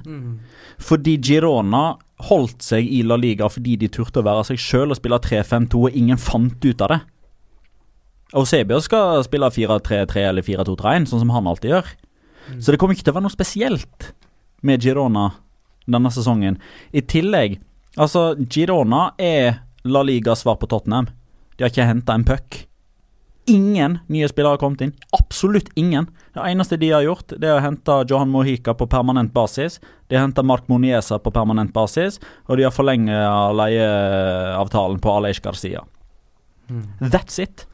Fordi Girona holdt seg i La Liga fordi de turte å være seg sjøl og spille 3-5-2, og ingen fant ut av det. Eusebio skal spille 4-3-3 eller 4-2-3-1, sånn som han alltid gjør. Så det kommer ikke til å være noe spesielt med Girona denne sesongen. I tillegg, altså Girona er La Ligas svar på Tottenham. De har ikke henta en puck. Ingen nye spillere har kommet inn. Absolutt ingen. Det eneste de har gjort, det er å hente Johan Mohica på permanent basis. De har henta Mark Moniesa på permanent basis, og de har forlenget leieavtalen på Aleix Garcia. That's it.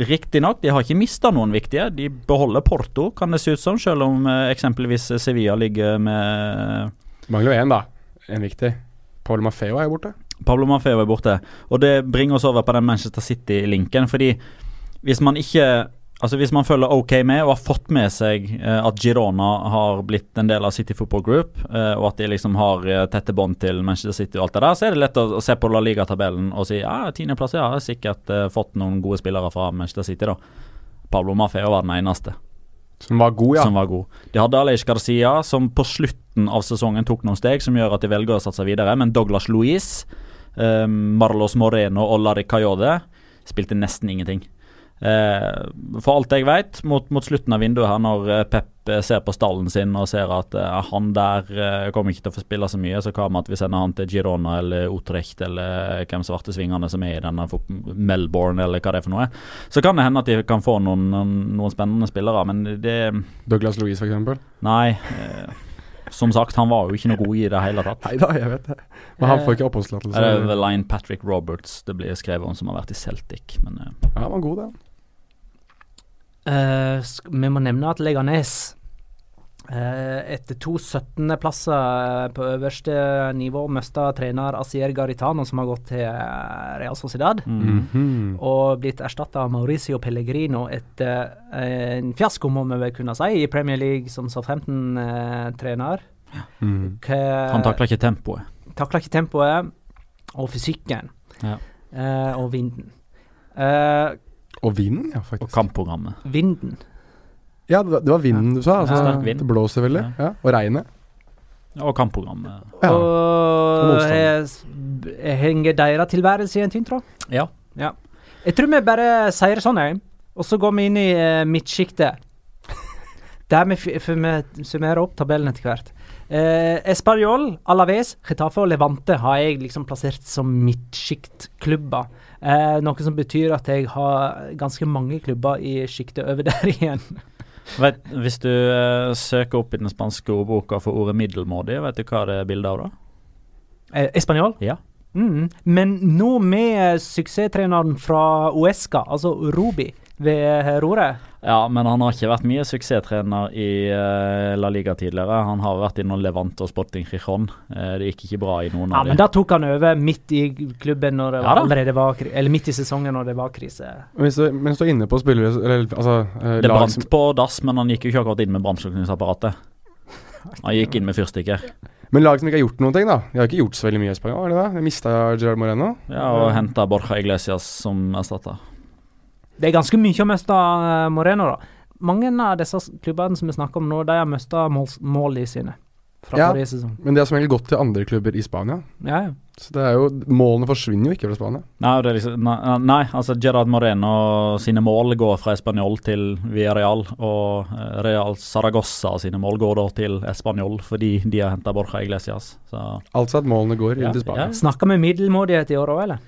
Riktignok, de har ikke mista noen viktige. De beholder Porto, kan det se ut som, selv om eh, eksempelvis Sevilla ligger med Mangler jo én, da. En viktig. Paul Maffeo er jo borte. Pablo Maffeo er borte. Og det bringer oss over på den Manchester City-linken. Fordi hvis man ikke Altså Hvis man følger OK med og har fått med seg eh, at Girona har blitt en del av City Football Group, eh, og at de liksom har eh, tette bånd til Manchester City og alt det der, så er det lett å, å se på La Liga-tabellen og si ja, tiendeplass, ja, har sikkert eh, fått noen gode spillere fra Manchester City, da. Pablo Maffeo var den eneste Som var god, ja. som var god. De hadde Aleix Garcia, som på slutten av sesongen tok noen steg som gjør at de velger å satse videre, men Douglas Luiz, eh, Marlos Moreno og Larry Cayode spilte nesten ingenting. Eh, for alt jeg vet, mot, mot slutten av vinduet her, når eh, Pep eh, ser på stallen sin og ser at eh, han der eh, kommer ikke til å få spille så mye, så hva med at vi sender han til Girona eller Utrecht eller hvem svarte svingene som er i denne Melbourne eller hva det er for noe. Så kan det hende at de kan få noen, noen, spennende spillere, men det Douglas Louise, eksempel. Nei. Eh, som sagt, han var jo ikke noe god i det hele tatt. Nei da, jeg vet det. Men han får ikke Det er Line Patrick Roberts det blir skrevet om som har vært i Celtic, men Ja, han var god, det. Eh, vi må nevne at Leganes eh, etter to 17.-plasser på øverste nivå mista trener Asier Garitano, som har gått til eh, Real Sociedad. mm. -hmm. Og blitt erstatta av Mauricio Pellegrino etter eh, en fiasko, må vi vel kunne si, i Premier League som Southampton-trener. Mm. Han takla ikke tempoet. Takla ikke tempoet og fysikken. Ja. Eh, og vinden. Eh, Og vinden, ja, faktisk. Og kampprogrammet. vinden. Ja, det var, vinden du sa. Altså, Ja, vind. Det blåser veldig. Ja. Og regnet. Og kampprogrammet. Ja. Og og henger deres tilværelse i en tynn tråd. Ja. ja. Jeg tror vi bare sier det sånn, jeg. Og så går vi inn i uh, midtsjiktet. Der vi, for vi summerer opp tabellen etter hvert. Uh, Español, Alaves, Getafe og Levante har jeg liksom plassert som midtsjiktklubber. Eh, noe som betyr at jeg har ganske mange klubber i sjiktet over der igjen. Vet, hvis du eh, søker opp i den spanske ordboka for ordet middelmådig, vet du hva det er bilde av da? Eh, Espanol? Ja. Mm. Men nå med suksesstreneren fra Uesca, altså Rubi, ved roret. Ja, men han har ikke vært mye suksesstrener i eh, La Liga tidligere. Han har vært innom Levante og Sporting Gijon. Eh, det gikk ikke bra i noen Ja, av men da tok han over midt i klubben når det Ja var, allerede var Eller midt i sesongen når det var krise. Men Hvis du, mens du er inne på spillere eller, altså, eh, Det brant som- på dass, men han gikk jo ikke akkurat inn med brannslukningsapparatet. Han gikk inn med fyrstikker. Men lag som ikke har gjort noen ting, da. De har ikke gjort så veldig mye i Spania, har de det? De mista Gerard Moreno. Ja, og henta Borja Iglesias som erstatter. Det er ganske mye å miste eh, Moreno, da. Mange av disse klubbene som vi snakker om nå, de har mista mål, i sine fra Ja. forrige sesong. Men de har som regel gått til andre klubber i Spania. Ja, ja. Så det er jo Målene forsvinner jo ikke fra Spania. Nei, det er liksom, nei, nei, altså Gerard Moreno sine mål går fra Español til Villarreal, og eh, Real Saragossa sine mål går da til Español fordi de har henta Borja Iglesias. Så Altså at målene går inn Ja, til Spania. ja. Snakker med middelmådighet i år òg, eller?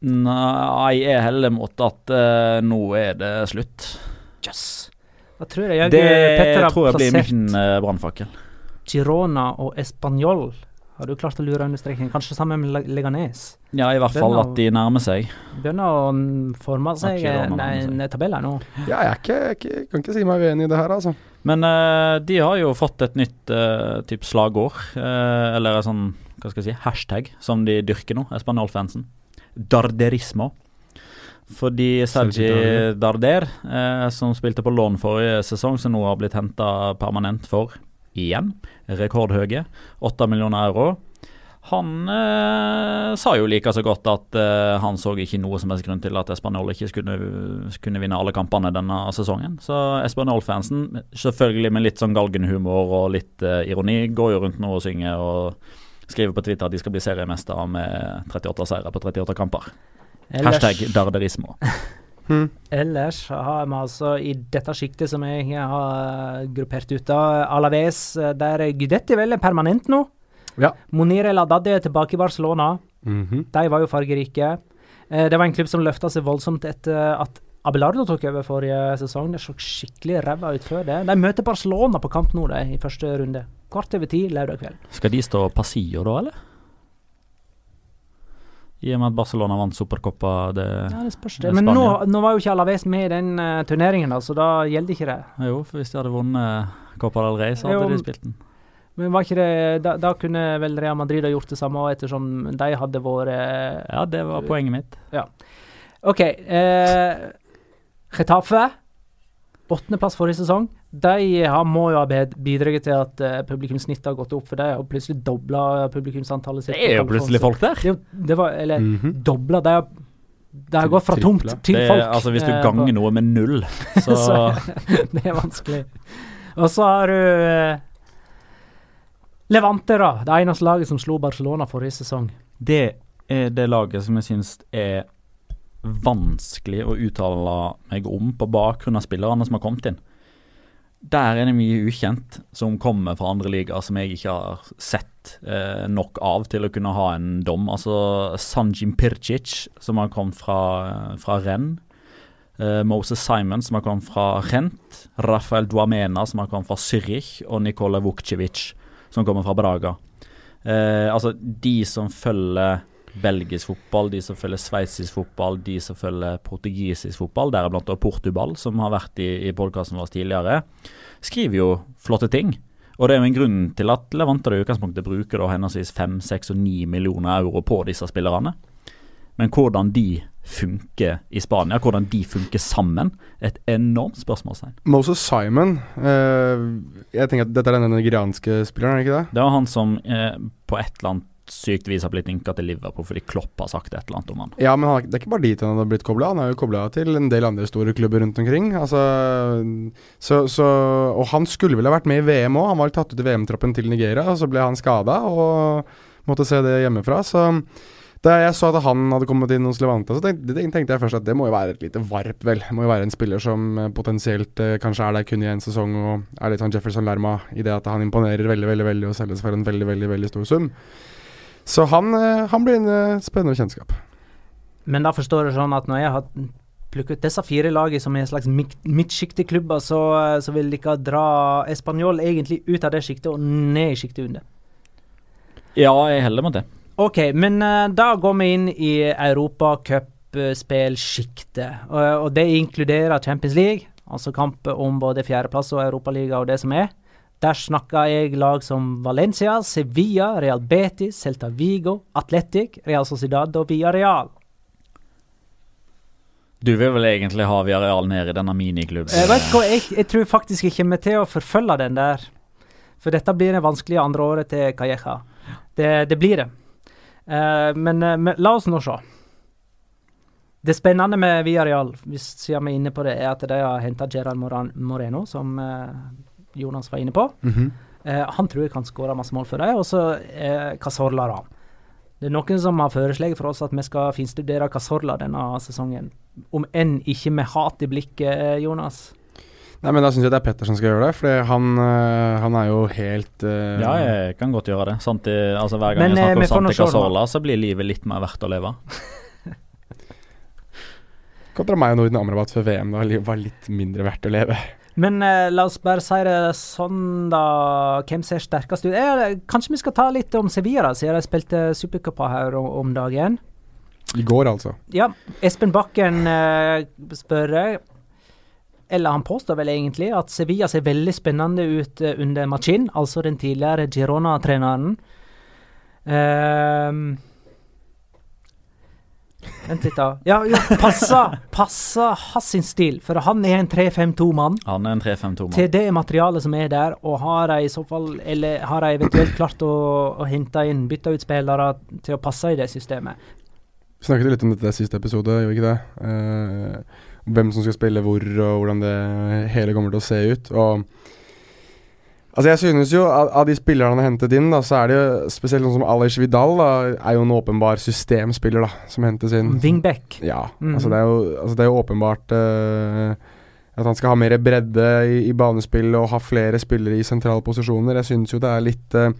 Nei, jeg er heller mot at uh, nå er det slutt. Jøss. Da tror jeg, Det Petter har tror jeg blir min uh, brannfakkel. Girona og Español Har du klart å lure understrekningen? Kanskje sammen med Leganes? Ja, i hvert fall at de nærmer seg. Begynner å forme seg en, tabell her nå. Ja, jeg er ikke, jeg kan ikke si meg uenig i det her, altså. Men uh, de har jo fått et nytt uh, type slagord, uh, eller en sånn hva skal jeg si, hashtag, som de dyrker nå, Espanol-fansen. Darderismo. Fordi Sergi Darder, eh, som spilte på lån forrige sesong, som nå har blitt henta permanent for igjen, rekordhøye, 8 millioner euro. Han eh, sa jo like så godt at eh, han så ikke noe som helst grunn til at Espanol ikke skulle, kunne vinne alle kampene denne sesongen. Så Espanol-fansen, selvfølgelig med litt sånn galgenhumor og litt eh, ironi, går jo rundt nå og synger og skriver på Twitter at de skal bli seriemestere med 38 seire på 38 kamper. Hashtag darderismo. Hm. Ellers har vi altså i dette sjiktet som jeg har gruppert ut av Alaves, eh, der Gudetti vel er permanent nå. Ja. Monir El Adadi er tilbake i Barcelona. Mhm. De var jo fargerike. Eh, Det var en klubb som løfta seg voldsomt etter at Abelardo tok over forrige sesong. Det så skikkelig ræva ut før det. De møter Barcelona på kamp nå, de, i første runde. Kvart over ti lørdag kveld. Skal de stå passio da, eller? I og med at Barcelona vant Supercoppa det Ja, det spørs Det Men nå, nå var jo ikke Alaves med i den uh, turneringen, da, så da gjelder ikke det. Jo, for hvis de hadde vunnet Copa del Rey, så Jo, hadde de spilt den. Men var ikke det Da, da kunne vel Real Madrid ha gjort det samme, ettersom de hadde vært Ja, det var poenget mitt. OK. Eh, Getafe. Åttendeplass forrige sesong. De har, må jo ha bidratt til at uh, publikumssnittet har gått opp, for de har plutselig dobla publikumsantallet sitt. Det er jo plutselig folk der. Det, er det var, eller Mhm. dobla De har, de har gått fra tomt til Det, folk. er- altså Hvis du eh, ganger på- noe med null, så Så- det er vanskelig. Og så har du uh, Levante, da. Det eneste laget som slo Barcelona forrige sesong. Det er det laget som jeg syns er vanskelig å uttale meg om på bakgrunn av spillerne som har kommet inn. Der er det mye ukjent som kommer fra andre ligaer som jeg ikke har sett eh, nok av til å kunne ha en dom. Altså Sanjim Pircic, som har kommet fra, fra Rennes. Eh, Moses Simon, som har kommet fra Rent. Rafael Duamena, som har kommet fra Zürich. Og Nikola Vukcevic, som kommer fra Braga. Eh, altså, de som følger belgisk fotball, de som følger sveitsisk fotball, de som følger portugisisk fotball, deriblant Portugal, som har vært i, i podkasten vår tidligere, skriver jo flotte ting. Og det er jo en grunn til at Levante i utgangspunktet bruker da henholdsvis 5, 6 og 9 millioner euro på disse spillerne. Men hvordan de funker i Spania, hvordan de funker sammen, et enormt spørsmålstegn. Moses Simon eh, Jeg tenker at Dette er den nigerianske spilleren, er det ikke det? Det var han som eh, på et eller annet sykt vis har blitt linka til Liverpool fordi Klopp har sagt et eller annet om han. Ja, men det er ikke bare dit han har blitt kobla. Han er jo kobla til en del andre store klubber rundt omkring. Altså, så, så, og han skulle vel ha vært med i VM òg. Han var tatt ut i VM-troppen til Nigeria, og så ble han skada og måtte se det hjemmefra. Så da jeg så at han hadde kommet inn hos Levante, så tenkte, tenkte jeg først at det må jo være et lite varp, vel. Det må jo være en spiller som eh, potensielt eh, kanskje er der kun i én sesong og er litt sånn Jefferson Lerma i det at han imponerer veldig, veldig, veldig og selges for en veldig, veldig, veldig stor sum. Så han, eh, han blir en eh, spennende kjennskap. Men da forstår jeg sånn at når jeg har plukket ut disse fire lagene som er en slags midtsjikteklubber, så, så vil dere dra Español egentlig ut av det sjiktet og ned i sjiktet under. Ja, jeg heller med det. OK, men eh, da går vi inn i europacupspillsjiktet. Og, og det inkluderer Champions League, altså kamp om både fjerdeplass og Europaliga og det som er. Der snakker jeg lag som Valencia, Sevilla, Real Betis, Celta Vigo, Atletic, Real Sociedad og Villarreal. Du vil vel egentlig ha Villarreal ned i denne miniklubben? Jeg vet hva, jeg, jeg tror faktisk jeg kommer til å forfølge den der. For dette blir det vanskelige andre året til Calleja. Det, det blir det. Uh, men, eh, men la oss nå se. Det spennende med Villarreal, hvis siden vi er inne på det, er at de har henta Gerard Moreno, som eh, Jonas var inne på. Eh, han tror jeg kan skåre masse mål for dem, og så eh, Casorla, Ram. Det er noen som har foreslått for oss at vi skal finstudere Casorla denne sesongen. Om enn ikke med hat i blikket, eh, Jonas. Nei, men Da syns jeg det er Petter som skal gjøre det, for han, øh, han er jo helt uh, Ja, jeg kan godt gjøre det. Santi, altså Hver gang Men, jeg eh, snakker om Santi. Casola, så blir livet litt mer verdt å leve. Kontra meg og Norden Amrabat før VM, da livet var litt mindre verdt å leve. Men eh, la oss bare si det sånn, da. Hvem ser sterkest ut? Eh, kanskje vi skal ta litt om Sevilla, da, siden de spilte supercup her om, om dagen. I går, altså. Ja, Espen Bakken eh, spør eller han påstår vel egentlig at Sevilla ser veldig spennende ut eh, under Machin, altså den tidligere Girona-treneren. Ehm Vent litt, da. Ja, ja passa, passa hans sin stil, for han er en 3-5-2-mann. Han er en 3-5-2-mann. Til det materialet som er der, og har de i så fall Eller har de eventuelt klart å, å hente inn, bytte ut spillere til å passe i det systemet? Vi snakket litt om dette i siste episode, gjorde vi ikke det? Eh, hvem som skal spille hvor, og hvordan det hele kommer til å se ut. Og Altså Jeg synes jo av, av de spillerne han har hentet inn, da så er det jo spesielt noen som Alej Vidal da er jo en åpenbar systemspiller da som hentes inn. Wingback. Ja, Mm. altså, det er jo, altså det er jo åpenbart uh, at han skal ha mer bredde i, i banespill og ha flere spillere i sentrale posisjoner. Jeg synes jo det er litt uh,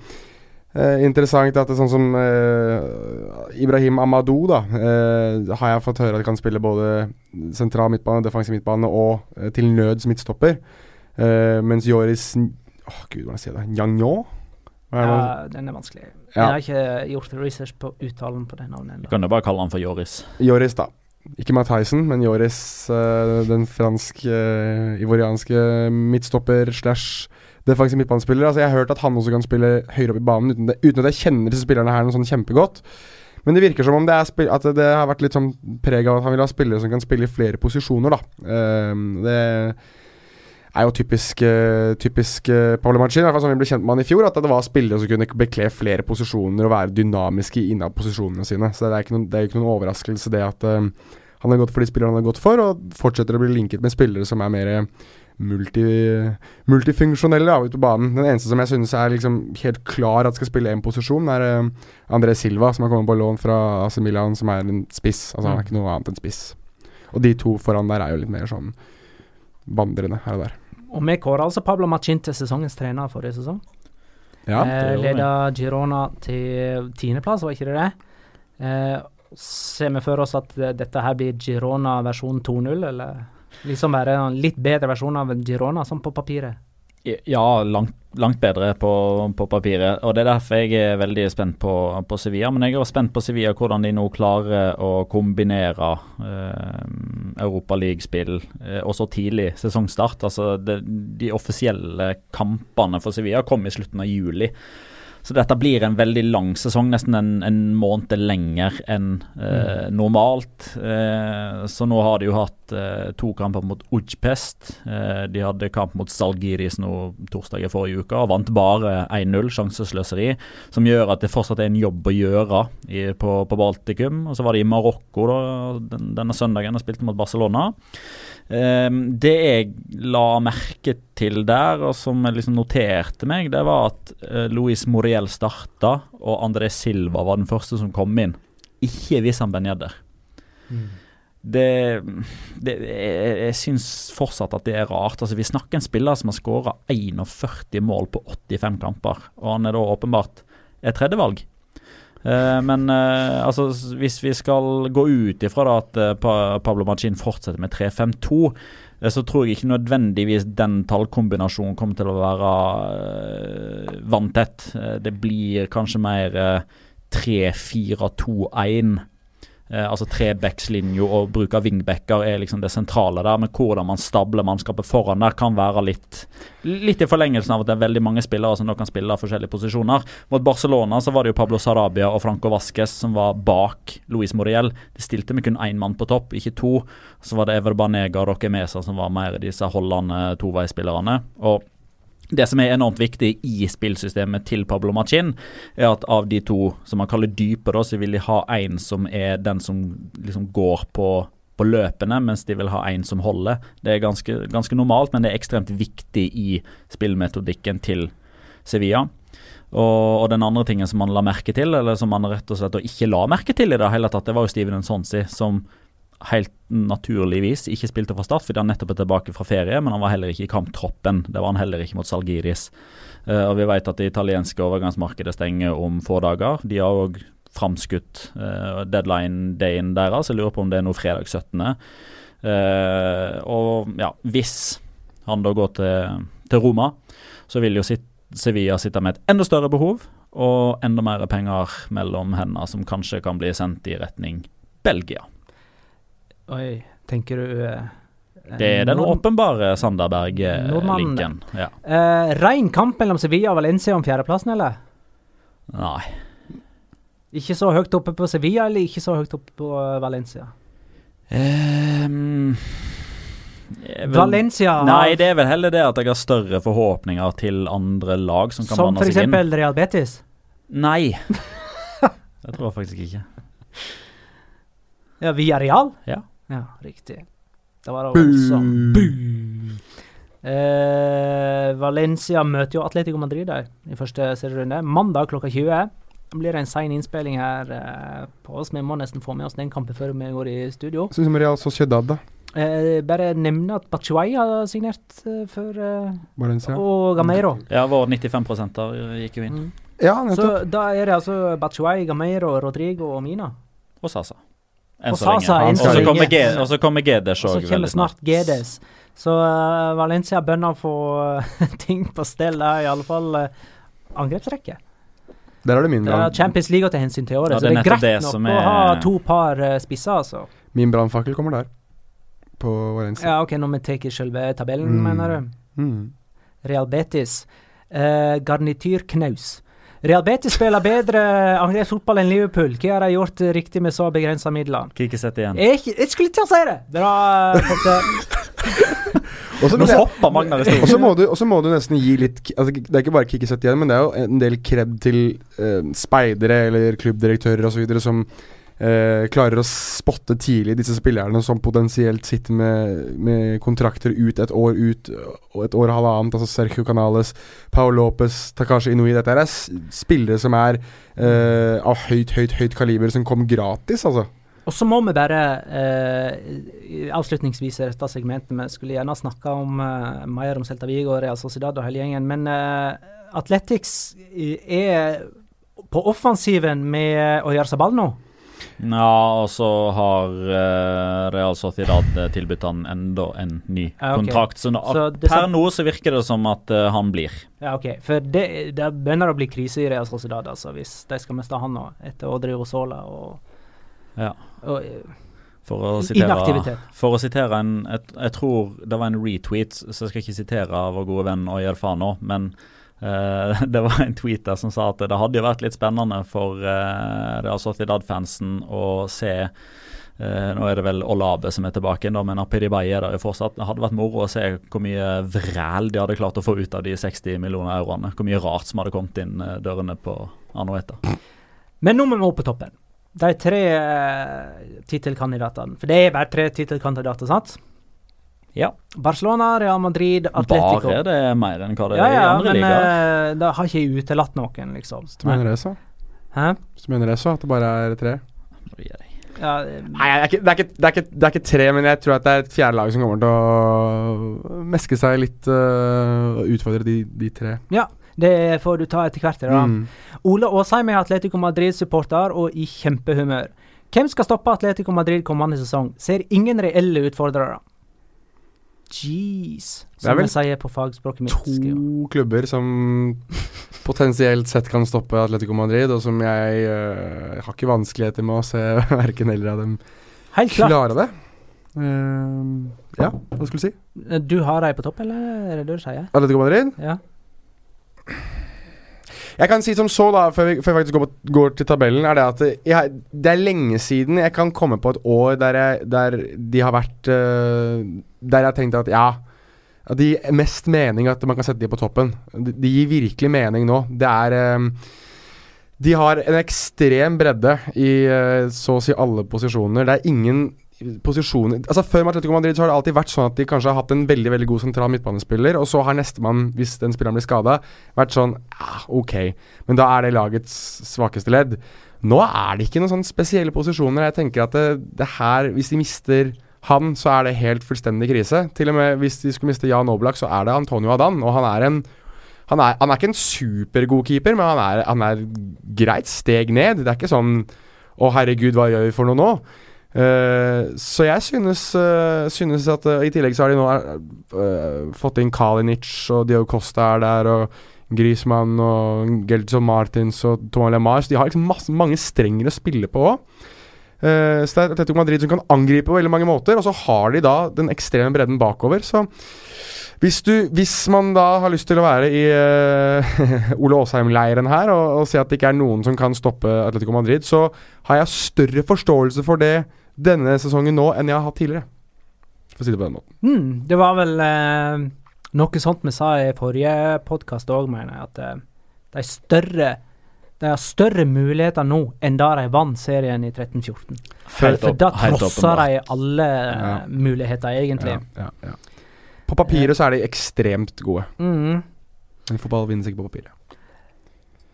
eh, interessant at det er sånn som eh, Ibrahim Amadou, da, eh, har jeg fått høre at kan spille både sentral midtbane, defensiv midtbane og til nøds midtstopper. Eh, mens Joris Åh, gud, hvordan sier jeg det? Er? Ja, den er vanskelig. Jeg har ikke gjort research på uttalen på det navnet Du ennå. kan jo bare kalle han for Joris. Joris, da. Ikke Matheisen, men Joris, eh, den franske, ivorianske midtstopper slash defensiv midtbanespiller. Altså, jeg har hørt at han også kan spille høyere opp i banen, uten, det, uten at jeg kjenner disse spillerne her noe sånn kjempegodt. Men det virker som om det, er spill at det har vært litt sånn preg av at han vil ha spillere som kan spille i flere posisjoner, da. Um, det er jo typisk, uh, typisk uh, Paolo Mancini, i hvert fall som vi ble kjent med han i fjor, at det var spillere som kunne bekle flere posisjoner og være dynamiske innad posisjonene sine. Så det er ikke noen, det er ikke noen overraskelse det at eh, han har gått for de spillerne han har gått for, og fortsetter å bli linket med spillere som er mer multi, multifunksjonelle ute på banen. Den eneste som jeg synes er liksom helt klar at skal spille én posisjon, er André Silva, som har kommet på lån fra AC Milan, som er en spiss. Altså Han er ikke noe annet enn spiss. Og de to foran der er jo litt mer sånn vandrende her og der. Og vi kåra altså Pablo Machin til sesongens trener forrige sesong. Ja, eh. Leda Girona til tiendeplass, var ikke det det? Eh, ser vi for oss at eh, dette her blir Girona versjon 2.0, eller liksom være en litt bedre versjon av Girona, sånn på papiret? Ja, langt, langt bedre på, på papiret. Og Det er derfor jeg er veldig spent på, på Sevilla. Men jeg er også spent på Sevilla hvordan de nå klarer å kombinere eh, Europaligaspill eh, og så tidlig sesongstart. Altså det, De offisielle kampene for Sevilla kom i slutten av juli. Så dette blir en veldig lang sesong, nesten en, en måned lenger enn eh, normalt. Eh, så nå har de jo hatt eh, to kamper mot Ujpest. Eh, de hadde kamp mot Salgiris nå torsdag i forrige uke og vant bare 1-0, sjansesløseri. Som gjør at det fortsatt er en jobb å gjøre i, på, på Baltikum. Og så var de i Marokko da, den, denne søndagen og spilte mot Barcelona. Ehm, det jeg la merke til der, og som jeg liksom noterte meg, det var at Louis Luis Moriel starta, og André Silva var den første som kom inn. Ikke Wissam Ben Yedder. Det, det Jeg, jeg syns fortsatt at det er rart. Altså Vi snakker en spiller som har skåra 41 mål på 85 kamper, og han er da åpenbart et tredjevalg. Eh, men eh, altså, hvis vi skal gå ut ifra da at eh, Pablo Machin fortsetter med 3-5-2, eh, så tror jeg ikke nødvendigvis den tallkombinasjonen kommer til å være vanntett. Det blir kanskje mer eh, 3-4-2-1. Eh, altså trebackslinja og bruk av wingbacker er liksom det sentrale der. Men hvordan man stabler mannskapet foran der, kan være litt Litt i forlengelsen av at det er veldig mange spillere som nå kan spille av forskjellige posisjoner. Mot Barcelona så var det jo Pablo Sarabia og Franco Vasques som var bak Luis Moriel. De stilte med kun én mann på topp, ikke to. Så var det Ever Banega og Roque Mesa som var mer disse holdende toveispillerne. Og det som er enormt viktig i spillsystemet til Pablo Machin, er at av de to som man kaller dype, da, så vil de ha en som er den som liksom går på, på løpene, mens de vil ha en som holder. Det er ganske, ganske normalt, men det er ekstremt viktig i spillmetodikken til Sevilla. Og, og den andre tingen som man la merke til, eller som man rett og slett ikke la merke til i det hele tatt, det var jo Steven Nsonsi, som helt naturligvis ikke spilte fra start, fordi han nettopp er tilbake fra ferie, men han var heller ikke i kamptroppen. Det var han heller ikke mot Salgiris. Eh, og vi vet at det italienske overgangsmarkedet stenger om få dager. De har òg framskutt uh, deadline-dayen deres. Jeg lurer på om det er nå fredag 17. Eh, og ja, hvis han da går til, til Roma, så vil jo Sevilla sitte med et enda større behov og enda mer penger mellom hendene, som kanskje kan bli sendt i retning Belgia. Oi, tenker du eh, Det er den nord- åpenbare Sanderberg-linken. Ja. Eh, Rein kamp mellom Sevilla og Valencia om fjerdeplassen, eller? Nei. Ikke så høyt oppe på Sevilla, eller ikke så høyt oppe på eh, Valencia? Um, vel, Valencia Nei, det er vel heller det at jeg har større forhåpninger til andre lag som kan Som blande seg inn. eksempel Real Betis. Nei. Det tror jeg faktisk ikke. Ja, Via Real? Ja. Ja, riktig. Det var det også. Eh, Valencia møter jo Atletico Madrid der i første serierunde. Mandag klokka 20. Det blir en sein innspilling her eh, på oss. Vi må nesten få med oss den kampen før vi går i studio. Synes som Real Sociedad, da. Eh, bare nevne at Bachuay har signert eh, for eh, Valencia. Og Gameiro. Ja, vår 95 gikk jo inn. Mm. Ja, Så da er det altså Bachuay, Gameiro, Rodrigo og Mina. Og Sasa. Enn så lenge. Og så så kommer GDs og så kommer Gedes Og så kommer snart GDs. Så uh, Valencia bønner å få eh, ting på stell er i alle fall uh, angrepsrekke. Der er det min brann. Champions League å ta hensyn til i året, Ja, så det er det greit det nok er... å ha to par uh, spisser, altså. Min brannfakkel kommer der. På Valencia. Ja, OK, når vi tar selve tabellen, Mm. mener du. Mm. Real Betis. Uh, garnityr knaus. Real Betis spiller bedre angrepsfotball enn Liverpool. Hva har de gjort riktig med så begrensa midler? Kikkesett igjen. Jeg, jeg skulle til å si det! Bra, Potte. Nå hopper Magnar i stolen. må, du- og så må du nesten gi litt altså, Det er ikke bare kickesett igjen, men det er jo en del kred til eh, speidere eller klubbdirektører osv. som eh, klarer å spotte tidlig disse spillerne som potensielt sitter med, med kontrakter ut et år ut og et år og halvannet. Altså Sergio Canales, Paul Lopez, Takashi Inui. Dette er spillere som er eh, av høyt, høyt, høyt kaliber, som kom gratis, altså. Og så må vi bare eh, avslutningsvis i dette segmentet Vi skulle gjerne snakka om eh, mer om Celta Vigo Real Sociedad og hele gjengen, men eh, Athletics er på offensiven med seg ball nå. Ja, og så har uh, Real Sociedad eh, tilbudt han enda en ny Ja, okay. kontrakt. Så, nå, Så det per nå så virker det som at uh, han blir. Ja, OK. For det, det begynner å bli krise i Real Sociedad, altså, hvis de skal miste han nå, etter Audrey Rosola og, Ja. og For å sitere, for å sitere en jeg, jeg tror det var en retweet, så jeg skal ikke sitere vår gode venn Oyer Fano, men eh, det var en tweet der som sa at det hadde jo vært litt spennende for uh, Real Sociedad-fansen å se uh, nå er det vel Olabe som er tilbake, da, men Apidibaye er der jo fortsatt. Det hadde vært moro å se hvor mye vræl de hadde klart å få ut av de 60 millioner euroene. Hvor mye rart som hadde kommet inn dørene på Anueta. Men nå må vi opp på toppen. De tre uh, tittelkandidatene. For det er bare tre tittelkandidater, sant? Ja. Barcelona, Real Madrid, Atletico. Bare det er mer enn hva det ja, er i ja, andre men ligaer. uh, da har ikke jeg utelatt noen, liksom. Hvis du mener det, så? Hæ? Hvis du mener det, så? At det bare er tre? Ja, Nei, det er, ikke, det, er ikke, det, er ikke, det er ikke tre, men jeg tror at det er et fjerde lag som kommer til å meske seg litt øh, og utfordre de, de tre. det får du ta etter hvert. Da. Mm. Ole Aasheim er Atletico Madrid-supporter og i kjempehumør. Hvem skal stoppe Atletico Madrid kommende sesong? Ser ingen reelle utfordrere. Jeez, som jeg sier på fagspråket mitt. skriver. To klubber som potensielt sett kan stoppe Atletico Madrid, og som jeg uh, har ikke vanskeligheter med å se verken eller av dem Helt klart. klare det. Uh, ja, hva skulle du si? Du har dem på topp, eller er det det du sier? Atletico Madrid? Ja. Jeg kan si som så, da, før vi, før vi faktisk går, på, går til tabellen, er det at jeg, det er lenge siden jeg kan komme på et år der, jeg, der de har vært øh, Der jeg tenkte at ja At det gir mest mening at man kan sette de på toppen. Det de gir virkelig mening nå. Det er um, De har en ekstrem bredde i uh, så å si alle posisjoner. Det er ingen posisjoner Altså Før Atletico Madrid så har det alltid vært sånn at de kanskje har hatt en veldig veldig god sentral midtbanespiller, og så har nestemann, hvis den spilleren blir skada, vært sånn ah, Ok, men da er det lagets svakeste ledd. Nå er det ikke noen sånn spesielle posisjoner. Jeg tenker at det, det her Hvis de mister han, så er det helt fullstendig krise. Til og med hvis de skulle miste Jan Oblak, så er det Antonio Adan, og han er en han er, han er ikke en supergod keeper, men han er, han er greit steg ned. Det er ikke sånn Å, herregud, hva gjør vi for noe nå? Uh, så jeg synes, uh, synes at uh, I tillegg så har de nå fått inn Kalinic, og Dio Costa er der, og Griezmann og Gelson Martins og Thomas Lemar. De har liksom masse, mange strenger å spille på òg. Uh, så Atletico Madrid som kan angripe på veldig mange måter, og så har de da den ekstreme bredden bakover. Så hvis, du, hvis man da har lyst til å være i uh, Ole Aasheim-leiren her og, og si at det ikke er noen som kan stoppe Atletico Madrid, så har jeg større forståelse for det denne sesongen nå enn jeg har hatt tidligere. For å si det på den måten. Mm, det var vel eh, noe sånt vi sa i forrige podkast òg, mener jeg. At eh, de større de har større muligheter nå enn da de vant serien i 13-14. For, for da trosser de alle ja. muligheter, egentlig. Ja, ja, på papiret så er de ekstremt gode. Mm. Men fotball vinnes ikke på papiret.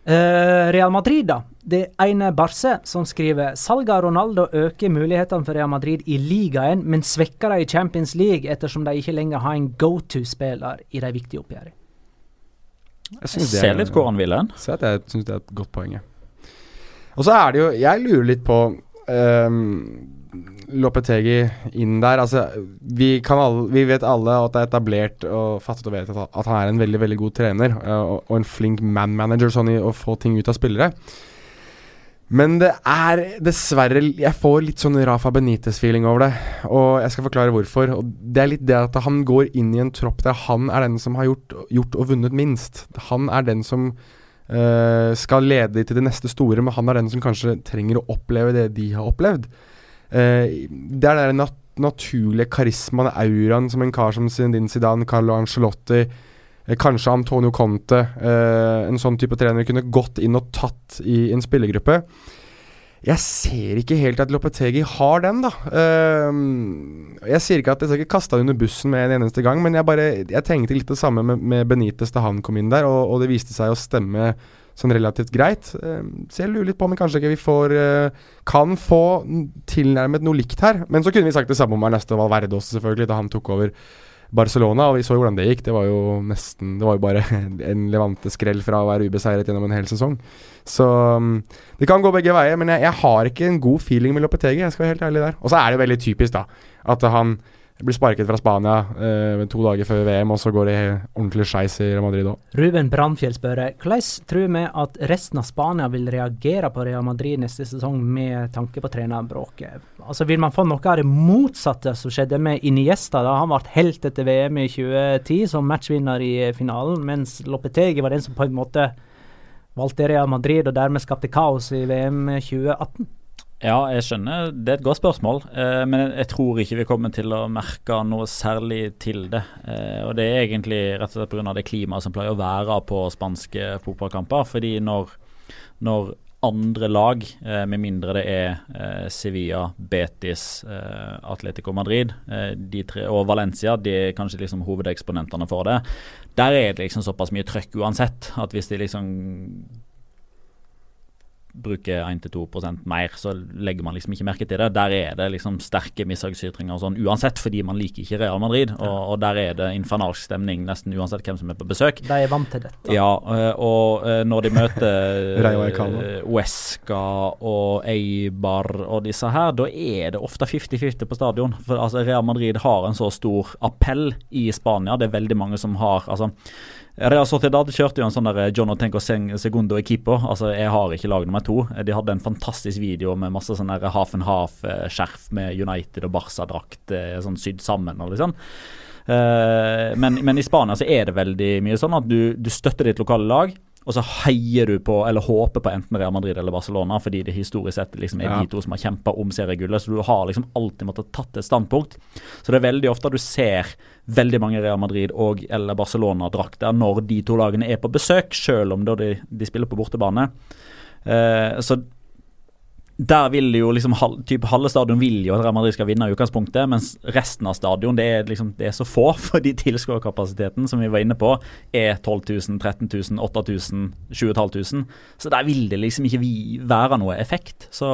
Uh, Real Madrid, da. Det er ene Barce som skriver salget av Ronaldo øker mulighetene for Real Madrid i ligaen, men svekker dem i Champions League ettersom de ikke lenger har en go to-spiller i de viktige oppgjørene. Jeg, jeg ser litt hvor han vil hen. Jeg syns det er et godt poeng. Og så er det jo Jeg lurer litt på um, Lopetegi inn der. Altså, vi, alle, vi, vet alle at det er etablert og fattet og vet at, han er en veldig veldig god trener og, og en flink man-manager sånn i å få ting ut av spillere. Men det er dessverre Jeg får litt sånn Rafa Benitez-feeling over det. Og jeg skal forklare hvorfor. Og Det er litt det at han går inn i en tropp der han er den som har gjort, gjort og vunnet minst. Han er den som øh, skal lede til det neste store, men han er den som kanskje trenger å oppleve det de har opplevd. Uh, det er den nat naturlige karismaen, auraen, som en kar som Zinedine Zidane, Carlo Angelotti kanskje Antonio Conte, eh, en sånn type trener, kunne gått inn og tatt i en spillergruppe. Jeg ser ikke helt at Lopetegi har den, da. Uh, jeg sier ikke at jeg skal ikke kaste han under bussen med en eneste gang, men jeg bare Jeg tenkte litt det samme med, med Benitez da han kom inn der, og, og, det viste seg å stemme sånn relativt greit. Så jeg lurer litt på om vi kanskje ikke vi får Kan få tilnærmet noe likt her. Men så kunne vi sagt det samme om Ernesto Valverde også, selvfølgelig, da han tok over Barcelona, og vi så jo hvordan det gikk. Det var jo nesten Det var jo bare en levante skrell fra å være ubeseiret gjennom en hel sesong. Så um, det kan gå begge veier, men jeg, jeg har ikke en god feeling med Lopetegi, jeg skal være helt ærlig der. Og så er det veldig typisk, da, at han blir sparket fra Spania eh, to dager før VM, og så går det ordentlig skeis i Real Madrid òg. Ruben Brannfjell spør hvordan tror vi at resten av Spania vil reagere på Real Madrid neste sesong med tanke på trenerbråket? Altså Vil man få noe av det motsatte som skjedde med Iniesta da han ble helt etter VM i 2010 som matchvinner i finalen, mens Lopetegi var den som på en måte valgte Real Madrid og dermed skapte kaos i VM 2018? Ja, jeg skjønner. Det er et godt spørsmål. Eh, men jeg tror ikke vi kommer til å merke noe særlig til det. Eh, og det er egentlig rett og slett pga. det klimaet som pleier å være på spanske fotballkamper. Fordi når, når andre lag, eh, med mindre det er eh, Sevilla, Betis, eh, Atletico Madrid eh, tre, og Valencia, de er kanskje liksom hovedeksponentene for det. Der er det liksom såpass mye trøkk uansett at hvis de liksom bruker 1-2 mer, så legger man liksom ikke merke til det. Der er det liksom sterke mishagnsytringer og sånn uansett, fordi man liker ikke Real Madrid. Og, og, der er det infernalsk stemning nesten uansett hvem som er på besøk. De er vant til dette. Ja, eh, og eh, når de møter Uesca eh, og Eibar og disse her, da er det ofte 50-50 på stadion. For altså, Real Madrid har en så stor appell i Spania. Det er veldig mange som har altså Real Sociedad kjørte jo en sånn der eh, John Tenko Segundo Equipo. Altså, jeg har ikke lag nummer to. De hadde en fantastisk video med masse sånn half and half-skjerf med United og Barca-drakt eh, sånn sydd sammen. og liksom. Men, men, i Spania så er det veldig mye sånn at du, du støtter ditt lokale lag og så heier du på, eller håper på enten Real Madrid eller Barcelona, fordi det historisk sett liksom er ja. de to som har kjempa om seriegullet. Så du har liksom alltid måttet tatt et standpunkt. Så det er veldig ofte du ser veldig mange Real Madrid og eller Barcelona-drakter når de to lagene er på besøk, selv om de, de spiller på bortebane. Uh, så der vil jo liksom typ, Halve stadion vil jo at Real Madrid skal vinne i utgangspunktet, mens resten av stadion det er liksom det er så få, fordi tilskuerkapasiteten som vi var inne på, er 12 000, 13 000, 8000, 20 500. Så der vil det liksom ikke være noe effekt. Så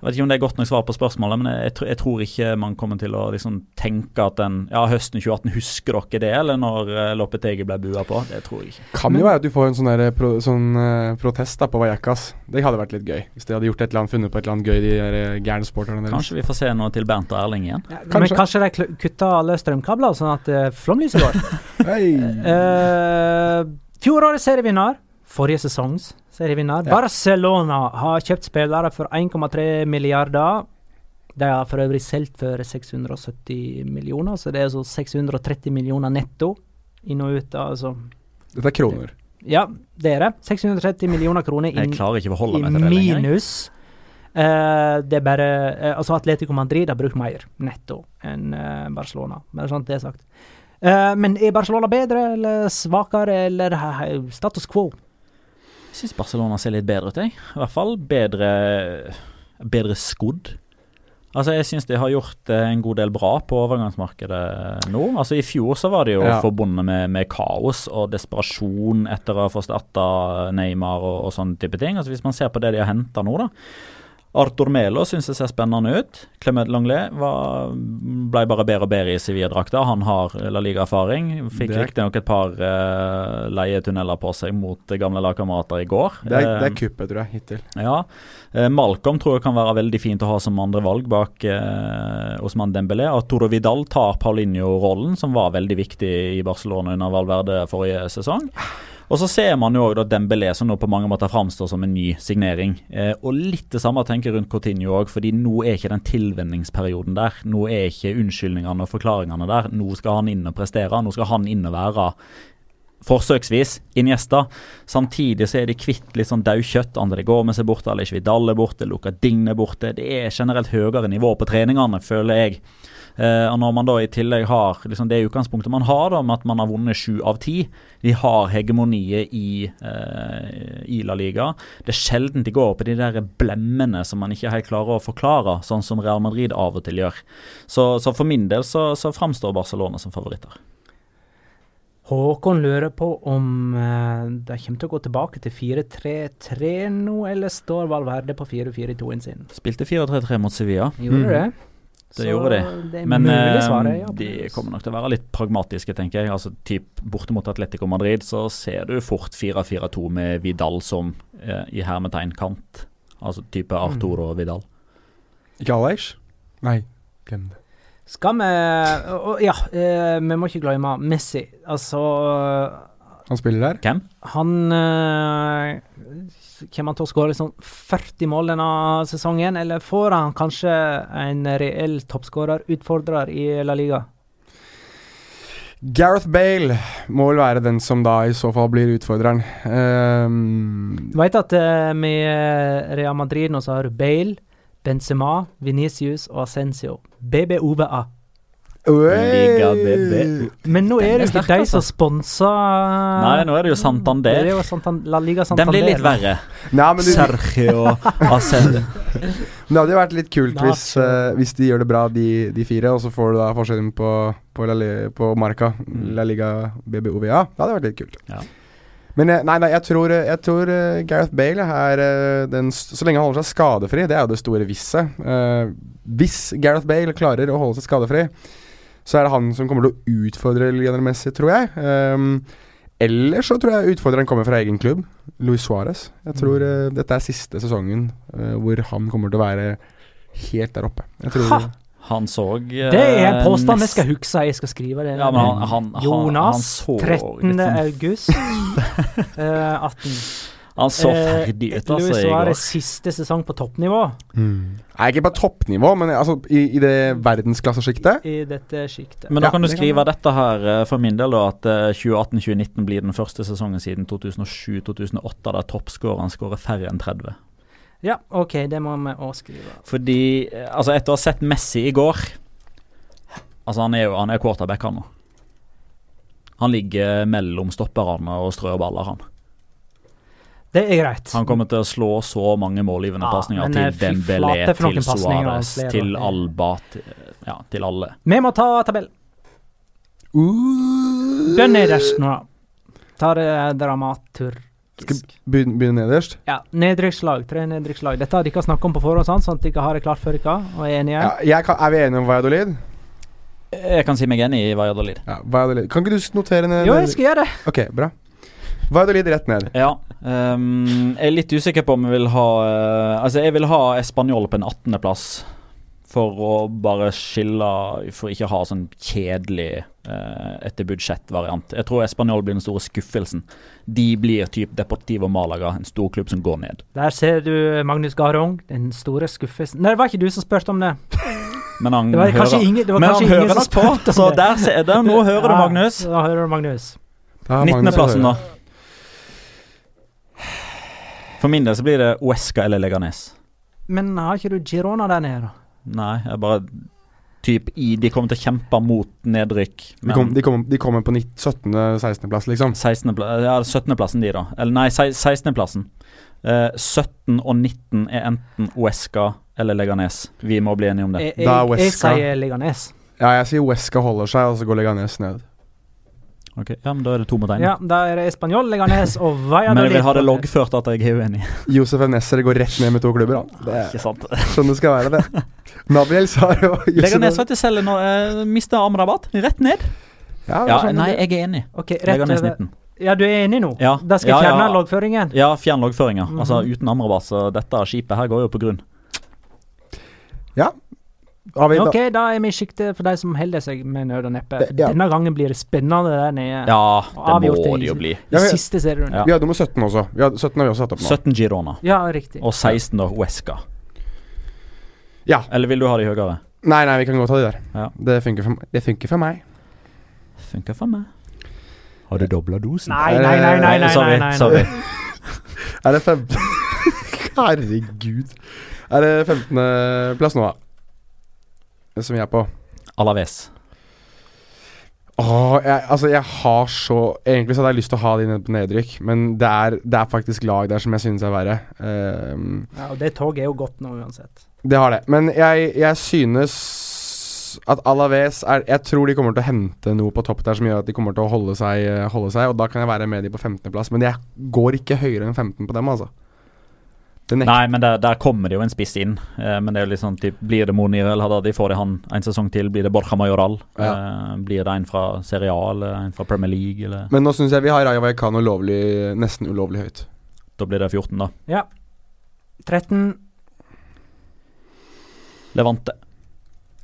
Jeg vet ikke om det er godt nok svar på spørsmålet, men jeg, jeg tror ikke man kommer til å liksom tenke at den Ja, høsten 2018, husker dere det, eller når uh, Loppetegi ble bua på? Det tror jeg ikke. Kan jo være at du får en sånn, der pro, sånn eh, protest da på Vajakas. Det hadde vært litt gøy. Hvis de hadde gjort et eller annet, funnet på et eller annet gøy, de der eh, gærne sporterne deres. Kanskje vi får se noe til Bernt og Erling igjen. Ja, Men Kanskje. kanskje de kutter alle strømkabler, sånn at uh, flomlyset går. Hei. Uh, fjorårets serievinner, forrige sesongs serievinner, Ja. Barcelona har kjøpt spillere for 1,3 milliarder. De har for øvrig solgt for 670 millioner, så det er så 630 millioner netto. Inn og ut, altså. Dette er kroner. Ja, det er det. 630 millioner kroner inn i minus. Uh, det er bare uh, Altså, Atletico Madrid har brukt mer netto enn uh, Barcelona. Bare sånn det er sagt. Men er Barcelona bedre eller svakere, eller status quo? Jeg syns Barcelona ser litt bedre ut, jeg. I hvert fall bedre Bedre skodd. Altså, jeg syns de har gjort eh, en god del bra på overgangsmarkedet nå. Altså, I fjor så var det jo Ja. forbundet med, med kaos og desperasjon etter å ha fått Neymar og, og sånne type ting. Altså, Hvis man ser på det de har henta nå, da. Arthur Melo syns jeg ser spennende ut. Clement Longlet var, ble bare bedre og bedre i Sevilla-drakta. Han har La Liga-erfaring. Fikk Det riktignok et par uh, leietunneler på seg mot gamle lagkamerater i går. Det er, det Eh, er kuppet, tror jeg, hittil. ja. Uh, Malcolm tror jeg kan være veldig fint å ha som andre valg bak uh, Osman Dembélé. Arturo Vidal tar Paulinho-rollen, som var veldig viktig i Barcelona under Valverde forrige sesong. Og så ser man jo da Dembélé som nå på mange måter framstår som en ny signering. Eh, og litt det samme tenker rundt Coutinho òg, fordi nå er ikke den tilvenningsperioden der. Nå er ikke unnskyldningene og forklaringene der. Nå skal han inn og prestere. Nå skal han inn og være forsøksvis Iniesta. Samtidig så er de kvitt litt sånn daukjøtt. André Gomez er borte, Alish Vidal er borte, Luca Dign er borte. Det er generelt høyere nivå på treningene, føler jeg. Eh, og når man da i tillegg har liksom det utgangspunktet man har, da, med at man har vunnet sju av ti De har hegemoniet i, eh, i La Liga. Det er sjelden de går på de der blemmene som man ikke helt klarer å forklare, sånn som Real Madrid av og til gjør. Så, så for min del så, så framstår Barcelona som favoritter. Håkon lurer på om eh, de kommer til å gå tilbake til 4-3-3 nå, eller står Valverde på 4-4-2-en sin? Spilte 4-3-3 mot Sevilla. Gjorde Mm. det? Det gjorde de. Det Men eh, svaret, ja. de kommer nok til å være litt pragmatiske, tenker jeg. Altså typ Bortimot Atletico Madrid så ser du fort 4-4-2 med Vidal som eh, i hermetegn kant. Altså type Mm. Arturo Vidal. Ikke Aleix? Nei, glem det. Skal vi og- Ja, eh, vi må ikke glemme Messi. Altså Han spiller der? Hvem? Han øh, Kommer han til å skåre liksom 40 mål denne sesongen, eller får han kanskje en reell toppskårer, utfordrer i La Liga? Gareth Bale må vel være den som da i så fall blir utfordreren. Um, Du veit at uh, med Real Madrid nå så har du Bale, Benzema, Venicius og Ascencio. BBOVA. Men nå er det jo ikke de altså. som sponser Nei, nå er det jo Det Santander. er jo Santan La Liga Santander. Den blir litt verre. Nei, men du, Sergio Ascend. det hadde jo vært litt kult hvis, eh, hvis de gjør det bra, de, de fire, og så får du da forskjellen på, på, La, på Marca, Mm. La Liga BBOVA. Det hadde vært litt kult. Ja. Men eh, nei, nei, jeg tror, eh, jeg tror Gareth Bale er den Så lenge han holder seg skadefri, det er jo det store visset. Uh, hvis Gareth Bale klarer å holde seg skadefri, så er det han som kommer til å utfordre Lionel Messi, tror jeg. Um, Ellers så tror jeg utfordreren kommer fra egen klubb, Luis Suárez. Jeg tror uh, dette er siste sesongen uh, hvor han kommer til å være helt der oppe. Jeg tror Ha! Han så uh, Det er en påstand jeg skal huske. Jeg skal skrive det. Ja, men han, han, han, han Jonas, så 13. sånn- august eh, 18. Han så Eh, ferdig ut, altså, Luis i. Suárez siste sesong på toppnivå Nei, ikke på toppnivå, men altså, i, i det verdensklassesjiktet. i dette sjiktet. Men da Ja, kan du det kan skrive dette her eh, for min del, da, at eh, 2018-2019 blir den første sesongen siden 2007-2008 der toppskåreren skårer færre enn 30. Ja, OK, det må vi òg skrive. Fordi, eh, altså etter å ha sett Messi i går Altså, han er jo han er quarterback, han nå. Han ligger mellom stopperne og strør baller, han. Det er greit. Han kommer til å slå så mange målgivende Ja, pasninger til eh, fy Dembélé, til Suárez, til. Alba, til, ja, til alle. Vi må ta tabell. Uh. Bjørn nederst nå, da. Ta det dramaturgisk. Skal Begynne begynne nederst? Ja, Nedrykkslag. Tre nedrykkslag. Dette har dere snakket om på forhånd, sånn at dere har det klart før dere og er enige. Ja, jeg kan, er vi enige om Valladolid? Jeg kan si meg enig i Valladolid. Ja, Valladolid. Kan ikke du notere ned Jo, jeg skal gjøre det. Ok, bra. Valladolid rett ned. Ja. Um, jeg er litt usikker på om jeg vil ha uh, Altså, jeg vil ha Español på en 18.-plass. For å bare skille For ikke ha sånn kjedelig uh, etter budsjettvariant. Jeg tror Español blir den store skuffelsen. De blir typ Deportivo Malaga, en storklubb som går ned. Der ser du Magnus Garung, den store skuffelsen. Nei, det var ikke du som spurte om det. Men han Det hører, ingen, det var men han hører som nok på, spurte om så der, ser, der nå hører du Magnus. Da hører du Magnus. Da har Magnus 19.-plassen, å da. For min del så blir det Uesca eller Leganes. Men har ikke du Girona der nede, da? Nei, jeg bare Typ i De kommer til å kjempe mot nedrykk. De, kom, de, kom, de kommer på 17.-16.-plass, liksom. 16. pla- ja, 17.-plassen de, da. Eller nei, 16.-plassen. Eh, 17 og 19 er enten Uesca eller Leganes. Vi må bli enige om det. Jeg, jeg, jeg sier Leganes. Ja, jeg sier Uesca holder seg, og så går Leganes ned. Ok, Ja, men Da er det to mot én. Ja, da er det Español, Leganes og Men Valladolid. jeg vil ha det loggført at jeg er uenig. Josef Nesser går rett ned med to klubber. Da. Det er Ikke sant? sånn det skal være, det. Nabil sa jo Leganes vet du selv nå. Uh, Mista Amrabat. Rett ned. Ja, Ja, sånn nei, jeg er enig. Ok, rett Leganes 19. Ja, du er enig nå? Ja. Da skal jeg Ja, fjerne ja. loggføringen. Ja, fjern loggføringa. Mhm. Altså uten Amrabat, så dette skipet her går jo på grunn. Ja, Ok, da, er vi i sjiktet for de som holder seg med nød og neppe. Det- ja. Denne gangen blir det spennende der nede. Ja, det må det jo bli. Ja, vi- siste serien. Ja. vi hadde nummer 17 også. Vi hadde, 17 har vi også satt opp nå. 17 Girona. Ja, riktig. Og 16 da Uesca. Ja. Eller vil du ha de høyere? Nei, nei, vi kan godt ta de der. Ja. Det funker for, det funker for meg. Funker for meg. Har du dobla dosen? Nei, nei, nei, nei, nei, sorry, nei, nei. sorry. Er det 15 Herregud. Er det 15. plass nå, da? Det som vi er på? Alaves. Åh, jeg, altså jeg har så Egentlig så hadde jeg lyst til å ha de ned på nedrykk, men det er, det er faktisk lag der som jeg synes er verre. Um, Ja, og det toget er jo godt nå uansett. det har det. Men jeg, jeg synes at Alaves er Jeg tror de kommer til å hente noe på topp der som gjør at de kommer til å holde seg, holde seg og da kan jeg være med de på 15.-plass. Men jeg går ikke høyere enn 15 på dem, altså. Nei, men der, der kommer det jo en spiss inn. Eh, men det er jo litt sånn typ, Blir det Monir eller hadde de får de han en sesong til? Blir det Borja Majoral? Eh, blir det en fra Serie A eller en fra Premier League? Eller? Men nå syns jeg vi har Raja Vallecano lovlig, nesten ulovlig høyt. Da blir det 14, da. Ja. 13 Levante.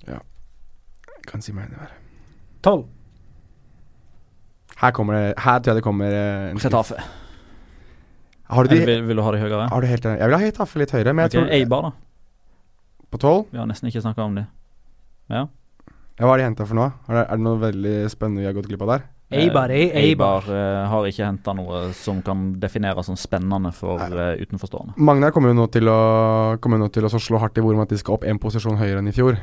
Jeg kan si meg enig der. 12 Her kommer det Her tror jeg det kommer eh, en Retafe. Har du, de, vil, vil du ha de høyere? har du helt Jeg vil ha Hetafe litt høyere, men jeg Ok, tror Eibar, da. På 12? Vi har nesten ikke snakka om de. Ja, ja. hva har de henta for noe? Er det, er det noe veldig spennende vi har gått glipp av der? Eibar er Eh, Eibar. eh, har ikke henta noe som kan defineres som spennende for uh, utenforstående. Magnar kommer jo nå til å Kommer nå til å slå hardt i bordet med at de skal opp én posisjon høyere enn i fjor.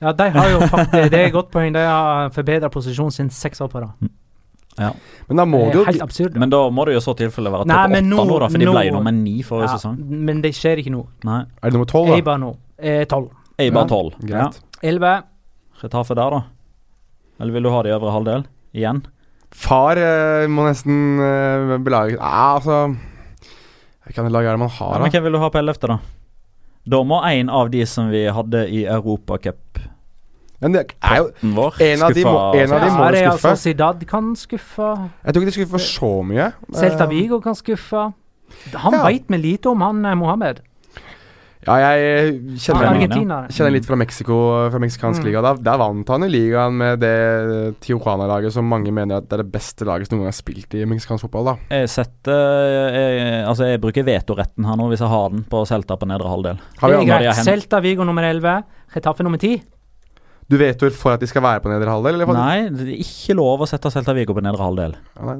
Ja, de har jo faktisk Det er et godt poeng. De har forbedra posisjonen sin seks år på rad. Men da må Det er jo helt absurd. Men da må det jo så tilfelle være Nei, topp åtte men nå, nå- da, for de nå- ble jo nummer ni forrige Ja, sesong. men det skjer ikke nå. Nei. Er det nummer 12, da? Eibar nå. Eh, 12. Eibar Ja, 12. Ja. Greit. 11. Retafe der, da? Eller vil du ha det i øvre halvdel igjen? Far eh, må nesten eh, belage Ja, altså Hvilket lag er det man Ja, har, men da? hvem vil du ha på 11., da? Da må en av de som vi hadde i Europacup-potten Men det er jo vår, En av de må- en av de må Ja, det er skuffe. altså Zidad kan skuffe. Jeg tror ikke de skuffer så mye. Celta Eh, Vigo kan skuffe. Han Ja. veit vi lite om, han eh, Mohammed. Ja, jeg kjenner, ja, kjenner litt fra Mexico, fra meksikansk Mm. liga. Da, der vant han i ligaen med det Tijuana-laget som mange mener at det er det beste laget som noen gang har spilt i meksikansk fotball. da Jeg setter jeg, Altså, jeg bruker vetoretten her nå, hvis jeg har den på Celta på nedre halvdel. Har vi Det er greit. Vigo nummer 11. Retafe nummer 10. Du vet jo for at de skal være på nedre halvdel? Eller? Nei, det er ikke lov å sette Celta Vigo på nedre halvdel. Ja, nei,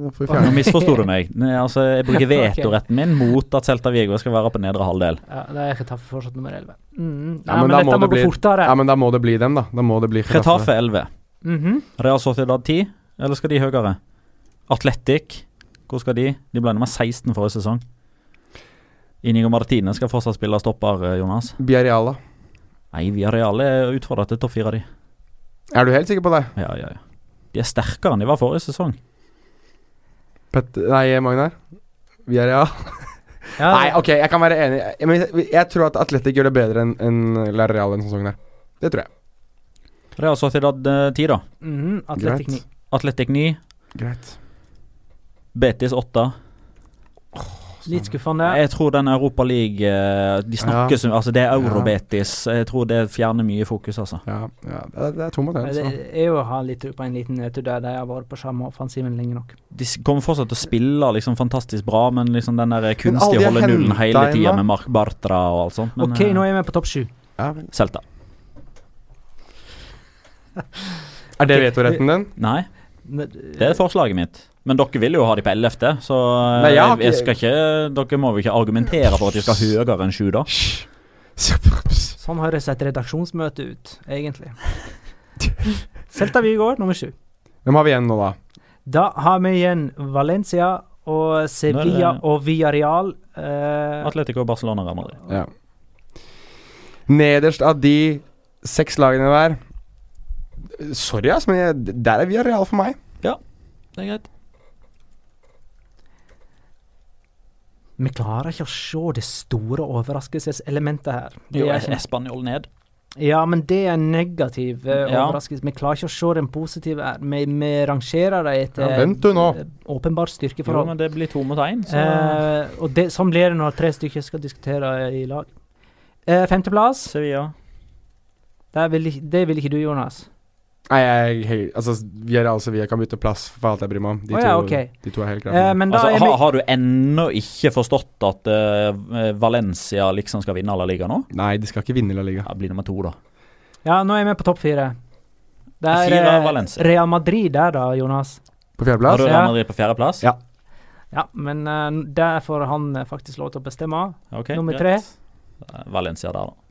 Nå misforsto du meg. Nei, altså, jeg bruker vetoretten min mot at Celta Vigo skal være på nedre halvdel. Ja, da er Retafe fortsatt nummer 11. Mm. Ja, Ja, men men, da dette må må, det gå bli- fortere. Ja, men da må det bli dem, da. Da må det bli Retafe 11. Mhm. Real Sociedad 10, eller skal de høyere? Atletic, hvor skal de? De ble nummer 16 forrige sesong. Inigo Martine skal fortsatt spille stopper, eh, Jonas. Biareala. Nei, Biareala er utfordra til topp fire, de. Er du helt sikker på det? Ja, ja, ja. De er sterkere enn de var forrige sesong. Pet nei, Magnar? Vi er Ja, Nei, ok, jeg kan være enig. Jeg, men jeg, tror at Atletic gjør det bedre enn en La Real denne sesongen her. Det tror jeg. Real Sociedad eh, 10, da. Mhm, Atletic Greit. 9. Atletic 9. Greit. Betis 8. Litt skuffende. Jeg tror den Europa League eh, De snakker Ja. som Altså, det er Eurobetis. Jeg tror det fjerner mye fokus, altså. Ja, ja det, er- det er to mot én, Det så. er jo å ha litt på en liten nedtur der de har vært på samme offensiven lenge nok. De kommer fortsatt til å spille liksom fantastisk bra, men liksom den der kunstige de holde nullen hele tida med Mark Bartra og alt sånt. Men OK, eh, nå er vi på topp sju. Ja, vel. Celta. er det vetoretten din? Nei, det er forslaget mitt. Men dere vil jo ha de på 11., så eh, Nei, jeg har jeg ikke- skal ikke, dere må jo ikke argumentere for at de skal høyere enn 7, da. Sånn høres et redaksjonsmøte ut, egentlig. Celta Vigo, nummer 7. Hvem har vi igjen nå, da? Da har vi igjen Valencia og Sevilla det- og Villarreal. Eh, Atletico, Barcelona, Real Madrid. Ja. Nederst av de seks lagene der Sorry, ass, men jeg, der er Villarreal for meg. Ja, Det er greit. Vi klarer ikke å se det store overraskelseselementet her. Det Jo, Spanjol ned. Ja, men det er en negativ eh, Ja. overraskelse. Vi klarer ikke å se den positive her. Vi, vi rangerer dem etter Ja, vent du nå. åpenbart styrkeforhold. Jo, men det blir to mot én, så Eh, og det, sånn blir det når tre stykker skal diskutere i lag. Eh, Femteplass, Sevilla. Det vil, det vil ikke du, Jonas. Nei, jeg, hei, altså Villarreal Sevilla kan bytte plass for alt jeg bryr meg om. De, Å to, okay. de to er helt Eh, klare. men Altså, er har, har du ennå ikke forstått at uh, Valencia liksom skal vinne La Liga nå? Nei, de skal ikke vinne La Liga. Ja, Blir nummer to, da. Ja, nå er jeg med på topp fire. Det er Fire eh. Real Madrid der, da, Jonas. På Har du Real Madrid på fjerdeplass? Ja. Ja, men uh, der får han eh, faktisk lov til å bestemme. Okay, Nummer greit. tre. Valencia der, da.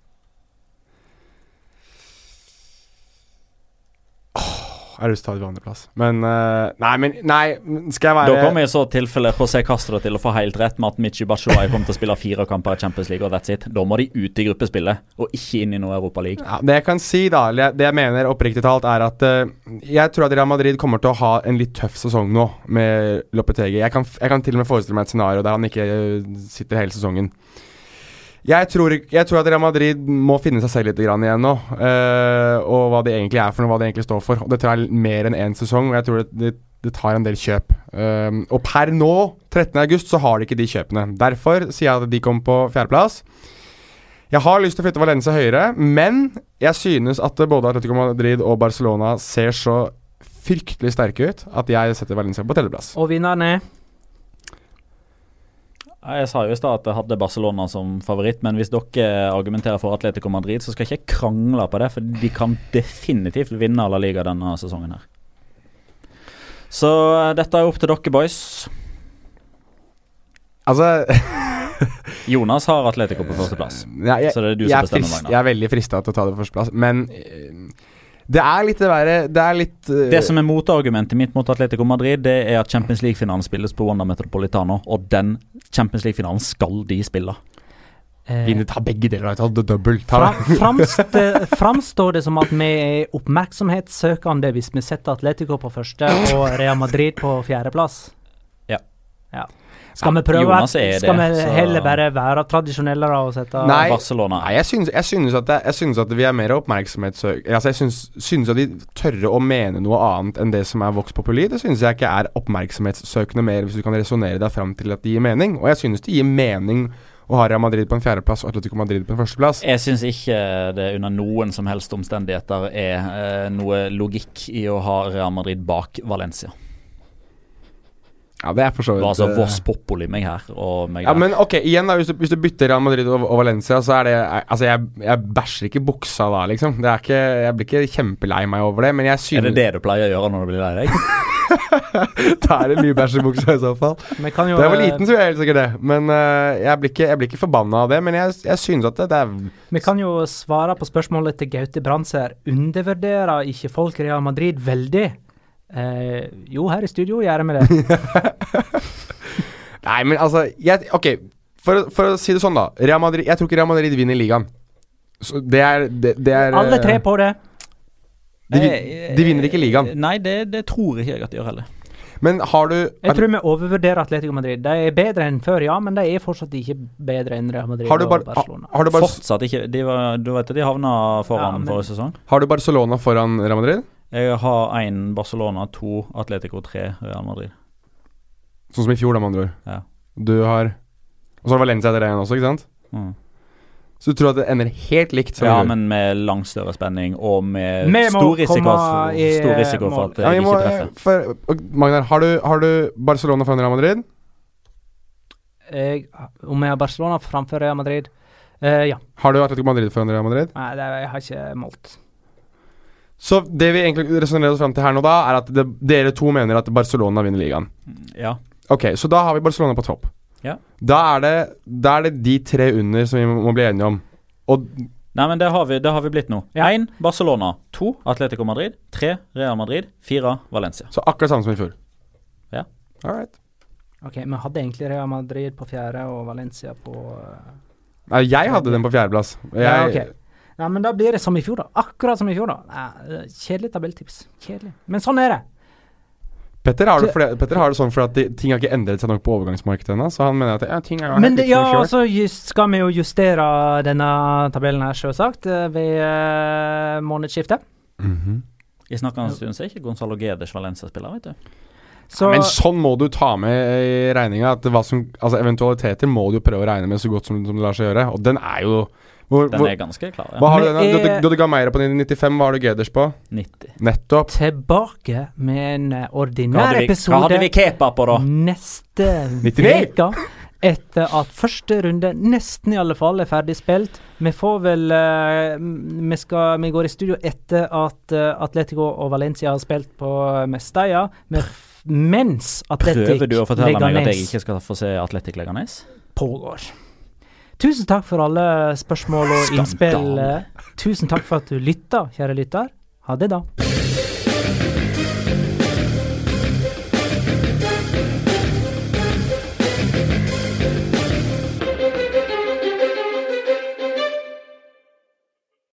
Jeg har lyst til å ta det på andreplass. Men uh, Nei, men Nei, skal jeg være Da kommer i så tilfelle José Castro til å få helt rett med at Michi Batshuayi kommer til å spille fire kamper i Champions League, og that's it. Da må de ut i gruppespillet, og ikke inn i noe Europa League. ja, Det jeg kan si, da, det jeg mener oppriktig talt, er at uh, jeg tror at Real Madrid kommer til å ha en litt tøff sesong nå med Lopetegi. Jeg kan, jeg kan til og med forestille meg et scenario der han ikke eh, sitter hele sesongen. Jeg tror, jeg tror at Real Madrid må finne seg selv litt igjen nå. Uh, og hva det egentlig er for noe, hva det egentlig står for. Og Det tar mer enn én sesong, og jeg tror det, det, det tar en del kjøp. Uh, og per nå, 13.8, så har de ikke de kjøpene. Derfor sier jeg at de kommer på fjerdeplass. Jeg har lyst til å flytte Valencia høyere, men jeg synes at både Atletico Madrid og Barcelona ser så fryktelig sterke ut at jeg setter Valencia på tredjeplass. Og vinneren er Jeg sa jo i stad at jeg hadde Barcelona som favoritt, men hvis dere argumenterer for Atletico Madrid, så skal jeg ikke krangle på det, for de kan definitivt vinne La Liga denne sesongen her. Så eh, dette er opp til dere, boys. Altså Jonas har Atletico på førsteplass. ja, jeg, Så det er du som er bestemmer, frist, jeg er veldig frista til å ta det på førsteplass, men eh, det er litt det verre Det er litt uh, Det som er motargumentet mitt mot Atletico Madrid, det er at Champions League-finalen spilles på Wanda Metropolitano, og den Champions League-finalen skal de spille. eh, Vinne, ta begge deler. Ta det dobbelt. Fra, framst, Framstår det som at vi er oppmerksomhetssøkende hvis vi setter Atletico på første og Real Madrid på fjerdeplass? Ja. ja. Skal vi prøve Jonas er Skal det, vi heller bare være tradisjonelle da, og sette Nei. Barcelona. Nei, jeg synes, jeg, synes at jeg, jeg synes at vi er mer oppmerksomhetssøkende Altså, jeg synes, synes at de tørre å mene noe annet enn det som er Vox Populi. Det synes jeg ikke er oppmerksomhetssøkende mer, hvis du kan resonnere deg fram til at det gir mening. Og jeg synes det gir mening å ha Real Madrid på en fjerdeplass og Atletico Madrid på en førsteplass. Jeg syns ikke det under noen som helst omstendigheter er eh, noe logikk i å ha Real Madrid bak Valencia. Ja, det er for så vidt var altså eh, Voss Popoli meg her og meg Ja, men ok, igjen da, hvis du, hvis du bytter Real Madrid og, og Valencia, så er det Altså, jeg, jeg bæsjer ikke buksa da, liksom. Det er ikke Jeg blir ikke kjempelei meg over det, men jeg synes er det det du pleier å gjøre når du blir lei deg? Da er det mye bæsj i buksa i så fall. Jo, Da jeg var eh, liten, så gjorde jeg helt sikkert det. Men uh, jeg, blir ikke, jeg blir ikke forbanna av det. Men jeg, jeg synes at det, det er Vi kan jo svare på spørsmålet til Gaute Brandtzæg. Undervurderer ikke folk Real Madrid veldig? Eh, jo, her i studio gjør vi det. Nei, men altså jeg, Ok, for, for å si det sånn, da. Real Madrid, jeg tror ikke Real Madrid vinner ligaen. Så det er, det, det er Alle eh, tre på det. De, Eh, de vinner ikke ligaen. Nei, det, det tror ikke jeg at de gjør heller. Men har du Jeg tror vi overvurderer Atletico Madrid. De er bedre enn før, ja, men de er fortsatt ikke bedre enn Real Madrid har du, og Barcelona. har, du bar, Fortsatt ikke de var, Du vet de havna foran Ja, men- forrige sesong? har du Barcelona foran Real Madrid? Jeg har én Barcelona, to Atletico, tre Real Madrid. Sånn som i fjor, da, med andre ord. Ja. Du har Og så har Valencia etter det igjen også, ikke sant? Mm. Så du tror at det ender helt likt? som Ja, men med langt større spenning og med Vi stor risiko, i stor risiko for at ja, jeg ikke treffer. for, Magnar, har du, har du Barcelona foran Real Madrid? Jeg, om jeg har Barcelona framfor Real Madrid? Uh, ja. Har du Atletico Madrid foran Real Madrid? Nei, det, jeg har ikke målt. Så det vi egentlig resonnerer oss fram til her nå, da, er at det, dere to mener at Barcelona vinner ligaen. Ja. Ok, så da har vi Barcelona på topp. Ja. Da er det, da er det de tre under som vi må, må bli enige om. Og Nei, men det har vi, det har vi blitt nå. Ja. Én Barcelona. To Atletico Madrid. Tre Real Madrid. Fire Valencia. Så akkurat samme som i fjor. Ja. All right. Ok, Vi hadde egentlig Real Madrid på fjerde og Valencia på Nei, jeg hadde den på fjerdeplass. Jeg, Ja, ok. Nei, men da blir det som i fjor, da. Akkurat som i fjor, da. Nei, eh, kjedelig tabelltips. Kjedelig. Men sånn er det. Petter, har det det, Petter har det sånn fordi at de, ting har ikke endret seg nok på overgangsmarkedet ennå, så han mener at ja, ting er Men det, ja, så just, skal vi jo justere denne tabellen her, sjølsagt, eh, ved uh, månedsskiftet. Mhm. I snakkende stund så er ikke Gonzalo Gedes Valencia-spiller, vet du. Så Men sånn må du ta med i regninga. Altså eventualiteter må du prøve å regne med så godt som, som det lar seg gjøre. Og den er jo hvor, Den hvor, er ganske klar, Hva ja. har du, Men du, du, er- du, du ga Meira på 95, hva har du Geders på? 90. Nettopp. tilbake med en eh, Hva ordinær episode. hva hadde vi kepa på, da? neste 99? uke. Etter at første runde, nesten i alle fall, er ferdig spilt. Vi får vel uh, vi, skal, vi går i studio etter at uh, Atletico og Valencia har spilt på Mestalla. Mens Atletic Prøver du å fortelle meg at jeg ikke skal få se Atletic Leganes? pågår. Tusen takk for alle spørsmål og innspill. Tusen takk for at du lytta, kjære lytter. Ha det, da.